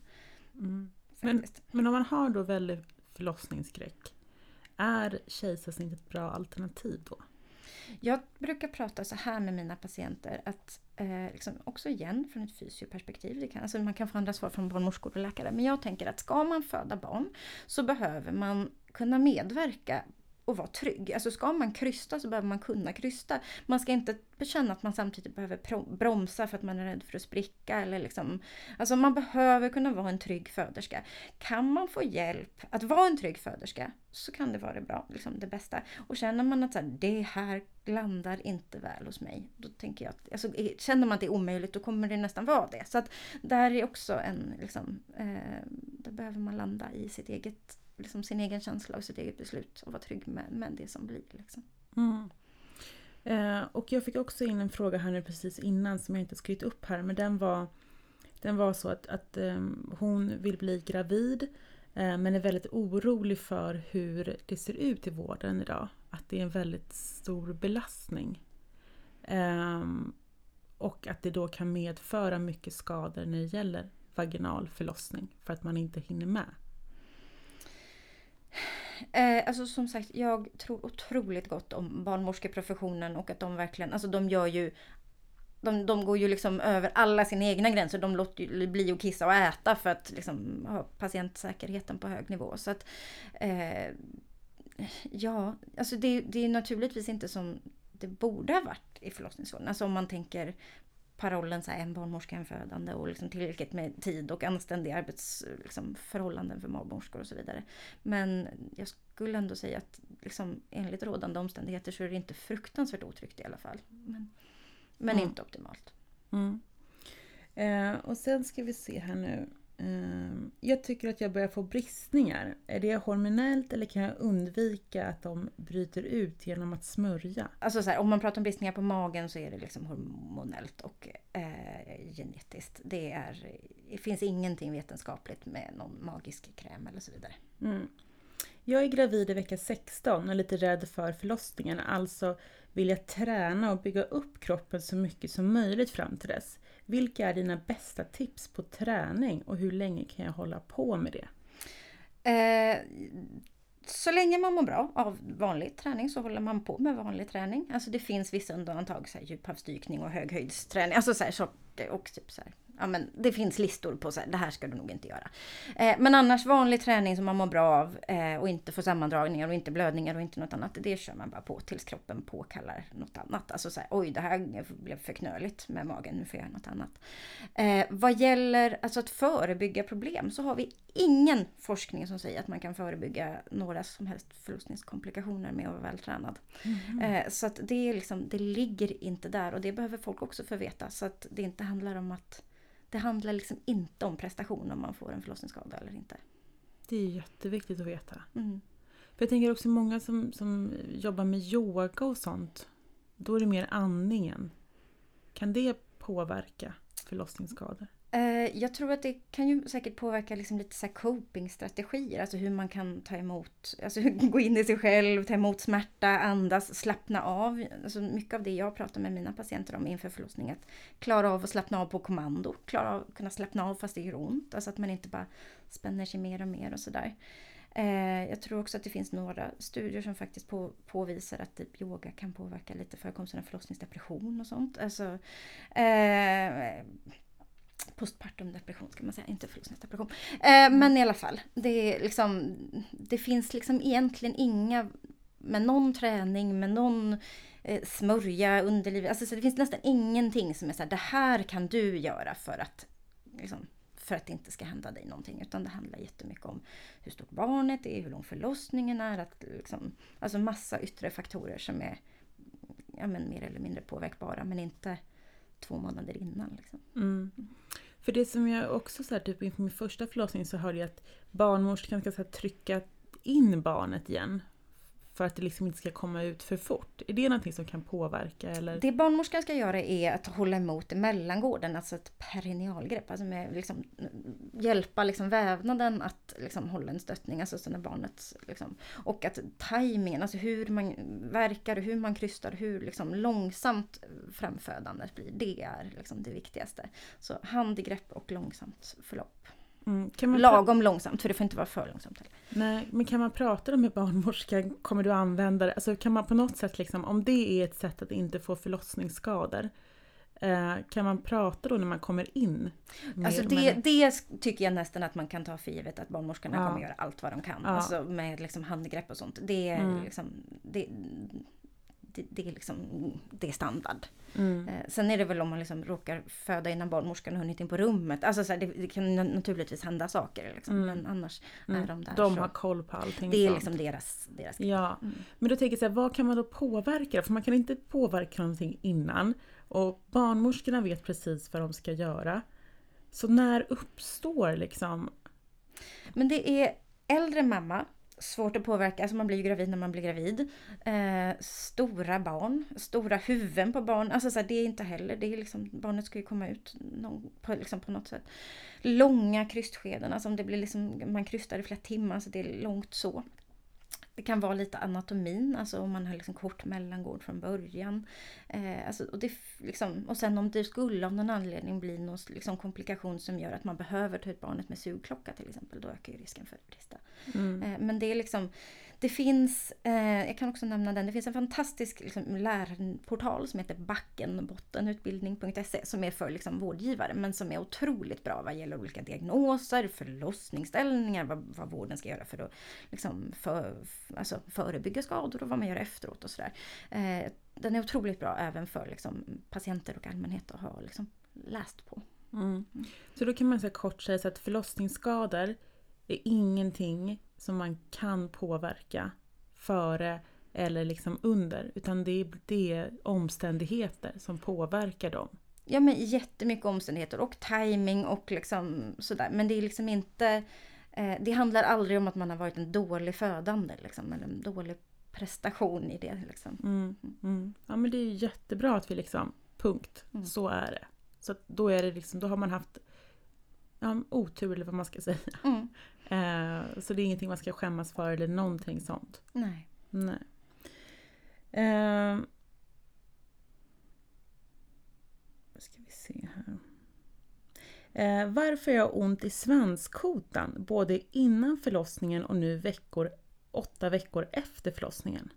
Mm. Men, men om man har då väldigt förlossningsskräck, är kejsarsnitt ett bra alternativ då? Jag brukar prata så här med mina patienter att eh, liksom också igen från ett fysioperspektiv. Det kan, alltså man kan få andra svar från barnmorskor och läkare. Men jag tänker att ska man föda barn så behöver man kunna medverka och vara trygg. Alltså ska man krysta så behöver man kunna krysta. Man ska inte känna att man samtidigt behöver bromsa för att man är rädd för att spricka. Eller liksom, alltså man behöver kunna vara en trygg föderska. Kan man få hjälp att vara en trygg föderska så kan det vara det bra, liksom det bästa. Och känner man att så här, det här landar inte väl hos mig, då tänker jag att, alltså, känner man att det är omöjligt då kommer det nästan vara det. Så att där är också en, liksom, eh, där behöver man landa i sitt eget, liksom, sin egen känsla och sitt eget beslut och vara trygg med, med det som blir. Liksom. Mm. Eh, och jag fick också in en fråga här nu precis innan som jag inte skrivit upp här men den var Den var så att, att eh, hon vill bli gravid eh, men är väldigt orolig för hur det ser ut i vården idag. Att det är en väldigt stor belastning. Ehm, och att det då kan medföra mycket skador när det gäller vaginal förlossning för att man inte hinner med. Eh, alltså som sagt, jag tror otroligt gott om barnmorskeprofessionen och att de verkligen, alltså de gör ju de, de går ju liksom över alla sina egna gränser. De låter ju bli att kissa och äta för att liksom ha patientsäkerheten på hög nivå. Så att, eh, ja, alltså det, det är naturligtvis inte som det borde ha varit i förlossningsvården. Alltså om man tänker parollen så här, en barnmorska, en födande och liksom tillräckligt med tid och anständiga arbetsförhållanden liksom, för barnmorskor och så vidare. Men jag skulle ändå säga att liksom, enligt rådande omständigheter så är det inte fruktansvärt otryggt i alla fall. Men, men mm. inte optimalt. Mm. Eh, och sen ska vi se här nu. Ehm, jag tycker att jag börjar få bristningar. Är det hormonellt eller kan jag undvika att de bryter ut genom att smörja? Alltså så här, om man pratar om bristningar på magen så är det liksom hormonellt och eh, genetiskt. Det, är, det finns ingenting vetenskapligt med någon magisk kräm eller så vidare. Mm. Jag är gravid i vecka 16 och lite rädd för förlossningen. Alltså vill jag träna och bygga upp kroppen så mycket som möjligt fram till dess. Vilka är dina bästa tips på träning och hur länge kan jag hålla på med det? Eh, så länge man mår bra av vanlig träning så håller man på med vanlig träning. Alltså det finns vissa undantag, så här, djuphavsdykning och höghöjdsträning. Alltså så här, så, och typ så här, ja, men det finns listor på så här, det här ska du nog inte göra. Eh, men annars vanlig träning som man mår bra av eh, och inte får sammandragningar och inte blödningar och inte något annat. Det kör man bara på tills kroppen påkallar något annat. Alltså så här, oj det här blev för knöligt med magen, nu får jag göra något annat. Eh, vad gäller alltså att förebygga problem så har vi ingen forskning som säger att man kan förebygga några som helst förlossningskomplikationer med att vara vältränad. Mm. så att det, är liksom, det ligger inte där och det behöver folk också få veta. Så att det inte handlar om att det handlar liksom inte om prestation om man får en förlossningsskada eller inte. Det är jätteviktigt att veta. Mm. För jag tänker också många som, som jobbar med yoga och sånt. Då är det mer andningen. Kan det påverka förlossningsskador? Eh, jag tror att det kan ju säkert påverka liksom lite så copingstrategier, alltså hur man kan ta emot, alltså gå in i sig själv, ta emot smärta, andas, slappna av. Alltså mycket av det jag pratar med mina patienter om inför förlossning, att klara av att slappna av på kommando, klara av att kunna slappna av fast det gör ont, alltså att man inte bara spänner sig mer och mer och sådär. Eh, jag tror också att det finns några studier som faktiskt på, påvisar att typ yoga kan påverka lite förekomsten av förlossningsdepression och sånt. Alltså, eh, postpartum depression ska man säga, inte förlossningsdepression. Eh, men i alla fall, det, är liksom, det finns liksom egentligen inga, med någon träning, med någon eh, smörja, underlivet, alltså så det finns nästan ingenting som är så här, det här kan du göra för att liksom, för att det inte ska hända dig någonting. Utan det handlar jättemycket om hur stort barnet är, hur lång förlossningen är. Att liksom, alltså massa yttre faktorer som är ja, men mer eller mindre påverkbara men inte två månader innan. Liksom. Mm. För det som jag också så här, typ inför min första förlossning så hörde jag att barnmorskan ska så här, trycka in barnet igen. För att det liksom inte ska komma ut för fort. Är det någonting som kan påverka? Eller? Det barnmorskan ska göra är att hålla emot mellangården, alltså ett perinealgrepp. Alltså med liksom, hjälpa liksom vävnaden att liksom hålla en stöttning, alltså så när barnet... Liksom, och att tajmingen, alltså hur man verkar, hur man krystar, hur liksom långsamt framfödandet blir. Det är liksom det viktigaste. Så handgrepp och långsamt förlopp. Mm. Lagom långsamt, för det får inte vara för långsamt. Nej, men kan man prata med barnmorskan? Kommer du använda det? Alltså kan man på något sätt, liksom, om det är ett sätt att inte få förlossningsskador, eh, kan man prata då när man kommer in? Alltså det, det, tycker jag nästan att man kan ta för givet att barnmorskorna ja. kommer göra allt vad de kan. Ja. Alltså med liksom handgrepp och sånt. Det är mm. liksom, det, det, det, är liksom, det är standard. Mm. Eh, sen är det väl om man liksom råkar föda innan barnmorskan har hunnit in på rummet. Alltså så här, det, det, kan naturligtvis hända saker. Liksom, mm. Men annars mm. är de där. De så. har koll på allting. Det är liksom deras, deras Ja. Mm. Men då tänker jag så här, vad kan man då påverka? För man kan inte påverka någonting innan. Och barnmorskorna vet precis vad de ska göra. Så när uppstår liksom? Men det är äldre mamma svårt att påverka, alltså man blir ju gravid när man blir gravid. Eh, stora barn, stora huvuden på barn, alltså så här, det är inte heller, det är liksom, barnet ska ju komma ut någon, på, liksom på något sätt. Långa krystskeden, alltså om det blir liksom, man krystar i flera timmar, så det är långt så det kan vara lite anatomin, alltså om man har liksom kort mellangård från början. Eh, alltså, och, det, liksom, och sen om det skulle av någon anledning bli någon liksom, komplikation som gör att man behöver ta ut barnet med sugklocka till exempel, då ökar ju risken för brista. Mm. Eh, men det är liksom det finns, eh, jag kan också nämna den, det finns en fantastisk liksom, lärportal som heter backenbottenutbildning.se som är för liksom, vårdgivare men som är otroligt bra vad gäller olika diagnoser, förlossningsställningar, vad, vad vården ska göra för att liksom, för, alltså, förebygga skador och vad man gör efteråt och sådär. Eh, den är otroligt bra även för liksom, patienter och allmänhet att ha liksom, läst på. Mm. Så då kan man säga kort säga så att förlossningsskador är ingenting som man kan påverka före eller liksom under. Utan det är, det är omständigheter som påverkar dem. Ja men jättemycket omständigheter och timing och liksom sådär. Men det är liksom inte... Eh, det handlar aldrig om att man har varit en dålig födande liksom, eller en dålig prestation i det. Liksom. Mm, mm. Ja men det är jättebra att vi liksom, punkt, mm. så är det. Så då, är det liksom, då har man haft ja, otur eller vad man ska säga. Eh, så det är ingenting man ska skämmas för eller någonting sånt. Nej. Nej. Eh, ska vi se här. Eh, varför jag har ont i svanskotan både innan förlossningen och nu veckor, åtta veckor efter förlossningen?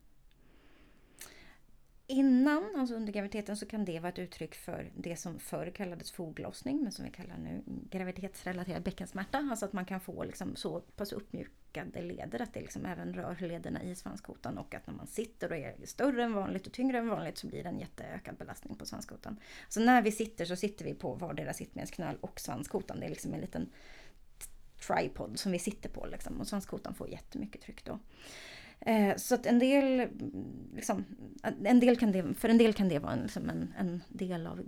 Innan, alltså under graviditeten, så kan det vara ett uttryck för det som förr kallades foglossning, men som vi kallar nu graviditetsrelaterad bäckensmärta. Alltså att man kan få liksom så pass uppmjukade leder att det liksom även rör lederna i svanskotan och att när man sitter och är större än vanligt och tyngre än vanligt så blir det en jätteökad belastning på svanskotan. Så när vi sitter så sitter vi på vardera sittbensknöl och svanskotan. Det är liksom en liten tripod som vi sitter på liksom, och svanskotan får jättemycket tryck då. Eh, så att en del, liksom, en del kan det, för en del kan det vara en, liksom en, en del av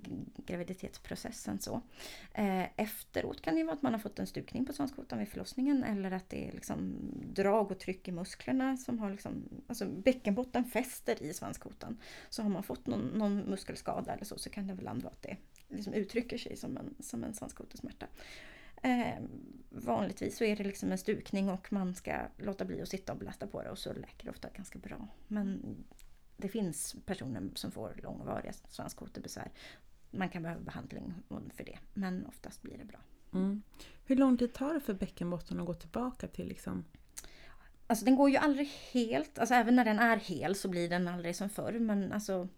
graviditetsprocessen. Så. Eh, efteråt kan det vara att man har fått en stukning på svanskotan vid förlossningen eller att det är liksom drag och tryck i musklerna som har liksom, alltså bäckenbotten fäster i svanskotan. Så har man fått någon, någon muskelskada eller så, så kan det ibland vara att det liksom uttrycker sig som en, som en svanskotesmärta. Eh, vanligtvis så är det liksom en stukning och man ska låta bli att sitta och belasta på det och så läker det ofta ganska bra. Men det finns personer som får långvariga svanskotebesvär. Man kan behöva behandling för det men oftast blir det bra. Mm. Hur lång tid tar det för bäckenbotten att gå tillbaka till liksom Alltså den går ju aldrig helt, alltså även när den är hel så blir den aldrig som förr men alltså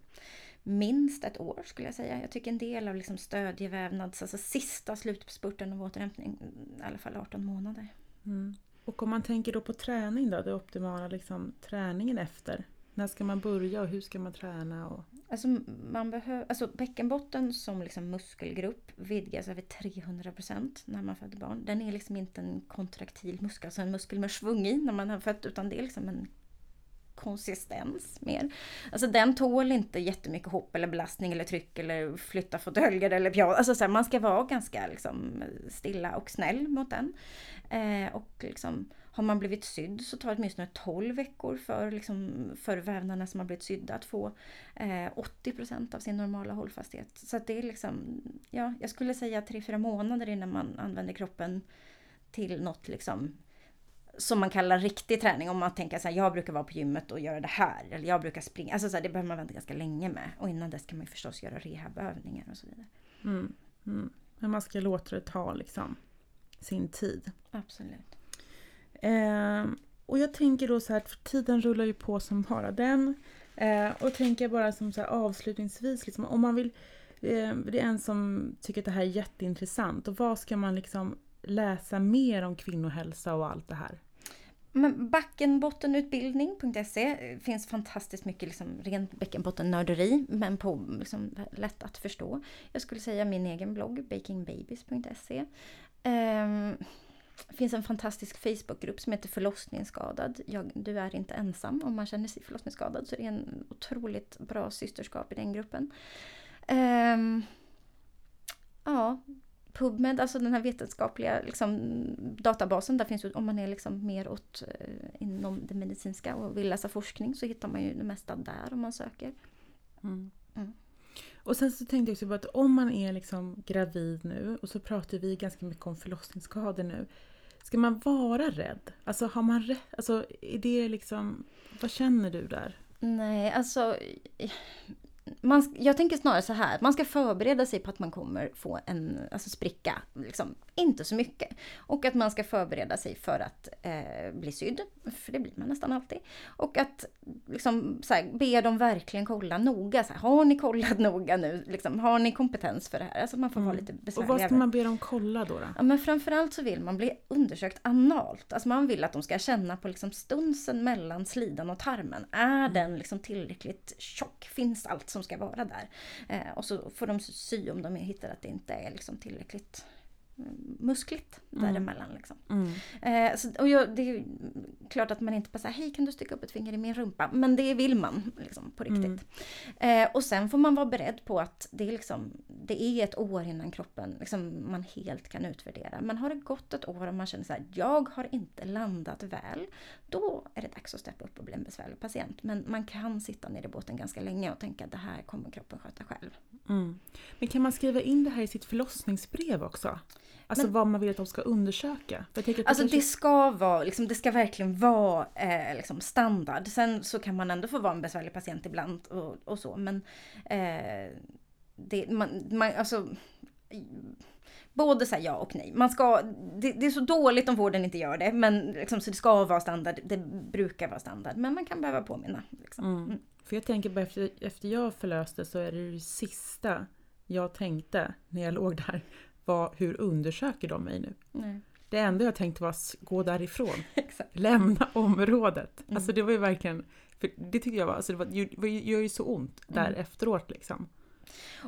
minst ett år skulle jag säga. Jag tycker en del av liksom stödjevävnads, alltså sista slutspurten av återhämtning, i alla fall 18 månader. Mm. Och om man tänker då på träning då, det optimala liksom, träningen efter? När ska man börja och hur ska man träna? Och... Alltså, man behöver, alltså bäckenbotten som liksom muskelgrupp vidgas över 300% när man föder barn. Den är liksom inte en kontraktil muskel, alltså en muskel med svung i när man har fött, utan det är liksom en konsistens mer. Alltså den tål inte jättemycket hopp eller belastning eller tryck eller flytta fåtöljer eller piano. Alltså så här, man ska vara ganska liksom, stilla och snäll mot den. Eh, och liksom, har man blivit sydd så tar det åtminstone 12 veckor för, liksom, för vävnaderna som har blivit sydda att få eh, 80% av sin normala hållfasthet. Så att det är liksom, ja, jag skulle säga 3-4 månader innan man använder kroppen till något liksom som man kallar riktig träning. Om man tänker så här, jag brukar vara på gymmet och göra det här. Eller jag brukar springa. Alltså så här, det behöver man vänta ganska länge med. Och innan dess kan man ju förstås göra rehabövningar och så vidare. Mm, mm. Men man ska låta det ta liksom sin tid. Absolut. Eh, och jag tänker då så här, för tiden rullar ju på som bara den. Eh, och tänker bara som så här, avslutningsvis, liksom, om man vill eh, det är en som tycker att det här är jätteintressant. Och vad ska man liksom läsa mer om kvinnohälsa och allt det här? Men backenbottenutbildning.se eh, finns fantastiskt mycket liksom rent bäckenbottennörderi men på liksom lätt att förstå. Jag skulle säga min egen blogg bakingbabies.se. Um, ehm, det finns en fantastisk Facebookgrupp som heter Förlossningsskadad. Jag, du är inte ensam om man känner sig förlossningsskadad så det är en otroligt bra systerskap i den gruppen. Um, ja, PubMed, alltså den här vetenskapliga liksom, databasen, där finns ju, om man är liksom mer åt eh, inom det medicinska och vill läsa forskning så hittar man ju det mesta där om man söker. Mm. Mm. Och sen så tänkte jag också på att om man är liksom gravid nu och så pratar vi ganska mycket om förlossningsskador nu. Ska man vara rädd? Alltså har man rätt? Alltså är det liksom, vad känner du där? Nej, alltså man, jag tänker snarare så här, man ska förbereda sig på att man kommer få en alltså spricka, liksom, inte så mycket. Och att man ska förbereda sig för att eh, bli sydd, för det blir man nästan alltid. Och att liksom, så här, be dem verkligen kolla noga, så här, har ni kollat noga nu? Liksom, har ni kompetens för det här? Alltså man får mm. vara lite besvärligare. Och vad ska man be dem kolla då? då? Ja, men framförallt så vill man bli undersökt analt. Alltså man vill att de ska känna på liksom stunsen mellan slidan och tarmen. Är mm. den liksom tillräckligt tjock? Finns allt som ska vara där. Eh, och så får de sy om de hittar att det inte är liksom tillräckligt muskligt mm. däremellan. Liksom. Mm. Eh, så, och jag, det är klart att man inte bara säger hej kan du sticka upp ett finger i min rumpa? Men det vill man liksom, på riktigt. Mm. Eh, och sen får man vara beredd på att det är, liksom, det är ett år innan kroppen liksom, man helt kan utvärdera. Men har det gått ett år och man känner så här, jag har inte landat väl. Då är det dags att steppa upp och bli en besvärlig patient. Men man kan sitta ner i båten ganska länge och tänka att det här kommer kroppen sköta själv. Mm. Men kan man skriva in det här i sitt förlossningsbrev också? Alltså men, vad man vill att de ska undersöka? alltså det, kanske... det ska vara, liksom, det ska verkligen vara eh, liksom standard. Sen så kan man ändå få vara en besvärlig patient ibland och, och så men eh, det, man, man, alltså, Både så ja och nej. Man ska, det, det, är så dåligt om vården inte gör det, men liksom, så det ska vara standard. Det brukar vara standard, men man kan behöva påminna. Liksom. Mm. Mm. För jag tänker bara efter, efter jag förlöste så är det det sista jag tänkte när jag låg där var hur undersöker de mig nu? Nej. Det enda jag tänkte var att gå därifrån. Lämna området. Mm. Alltså det var ju verkligen, för det tyckte jag var, alltså det, var, det gör ju så ont där mm. efteråt liksom.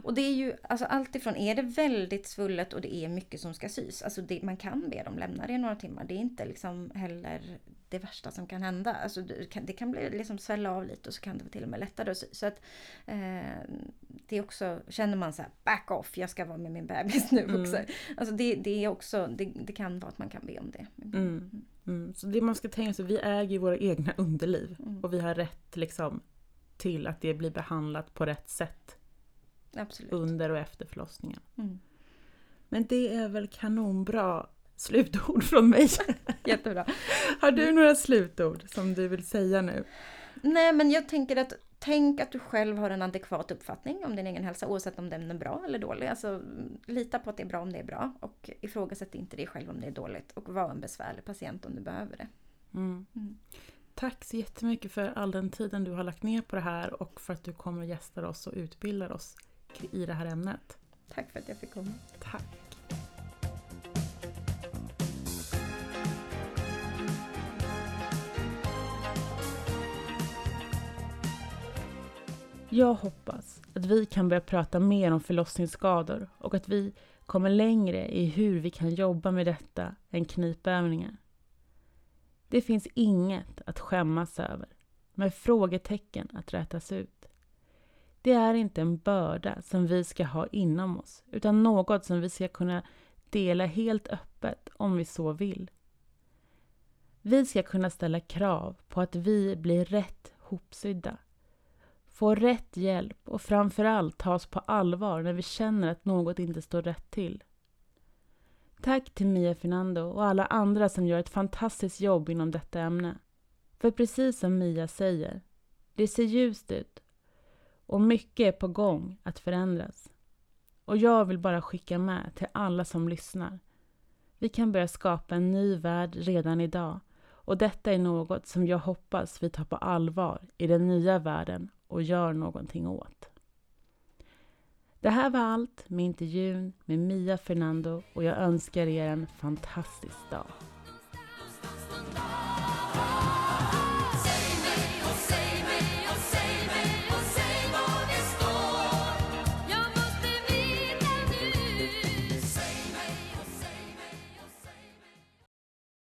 Och det är ju alltså allt ifrån, är det väldigt svullet och det är mycket som ska sys, alltså det, man kan be dem lämna det i några timmar. Det är inte liksom heller det värsta som kan hända. Alltså det kan, det kan bli liksom svälla av lite och så kan det till och med lättare. Så, så att eh, det är också, känner man så här, back off, jag ska vara med min bebis nu mm. också. Alltså det, det är också, det, det, kan vara att man kan be om det. Mm. mm. Mm. Så det man ska tänka sig, vi äger våra egna underliv mm. och vi har rätt liksom till att det blir behandlat på rätt sätt. Absolut. Under och efter förlossningen. Mm. Men det är väl kanonbra slutord från mig. Jättebra. Har du några slutord som du vill säga nu? Nej, men jag tänker att tänk att du själv har en adekvat uppfattning om din egen hälsa oavsett om den är bra eller dålig. Alltså, lita på att det är bra om det är bra och ifrågasätt inte dig själv om det är dåligt och var en besvärlig patient om du behöver det. Mm. Mm. Tack så jättemycket för all den tiden du har lagt ner på det här och för att du kommer och gästar oss och utbildar oss i det här ämnet. Tack för att jag fick komma. Tack. Jag hoppas att vi kan börja prata mer om förlossningsskador och att vi kommer längre i hur vi kan jobba med detta än knipövningar. Det finns inget att skämmas över, med frågetecken att rätas ut. Det är inte en börda som vi ska ha inom oss, utan något som vi ska kunna dela helt öppet om vi så vill. Vi ska kunna ställa krav på att vi blir rätt hopsydda, få rätt hjälp och framförallt tas på allvar när vi känner att något inte står rätt till. Tack till Mia Fernando och alla andra som gör ett fantastiskt jobb inom detta ämne. För precis som Mia säger, det ser ljust ut och mycket är på gång att förändras. Och jag vill bara skicka med till alla som lyssnar. Vi kan börja skapa en ny värld redan idag och detta är något som jag hoppas vi tar på allvar i den nya världen och gör någonting åt. Det här var allt med intervjun med Mia Fernando och jag önskar er en fantastisk dag.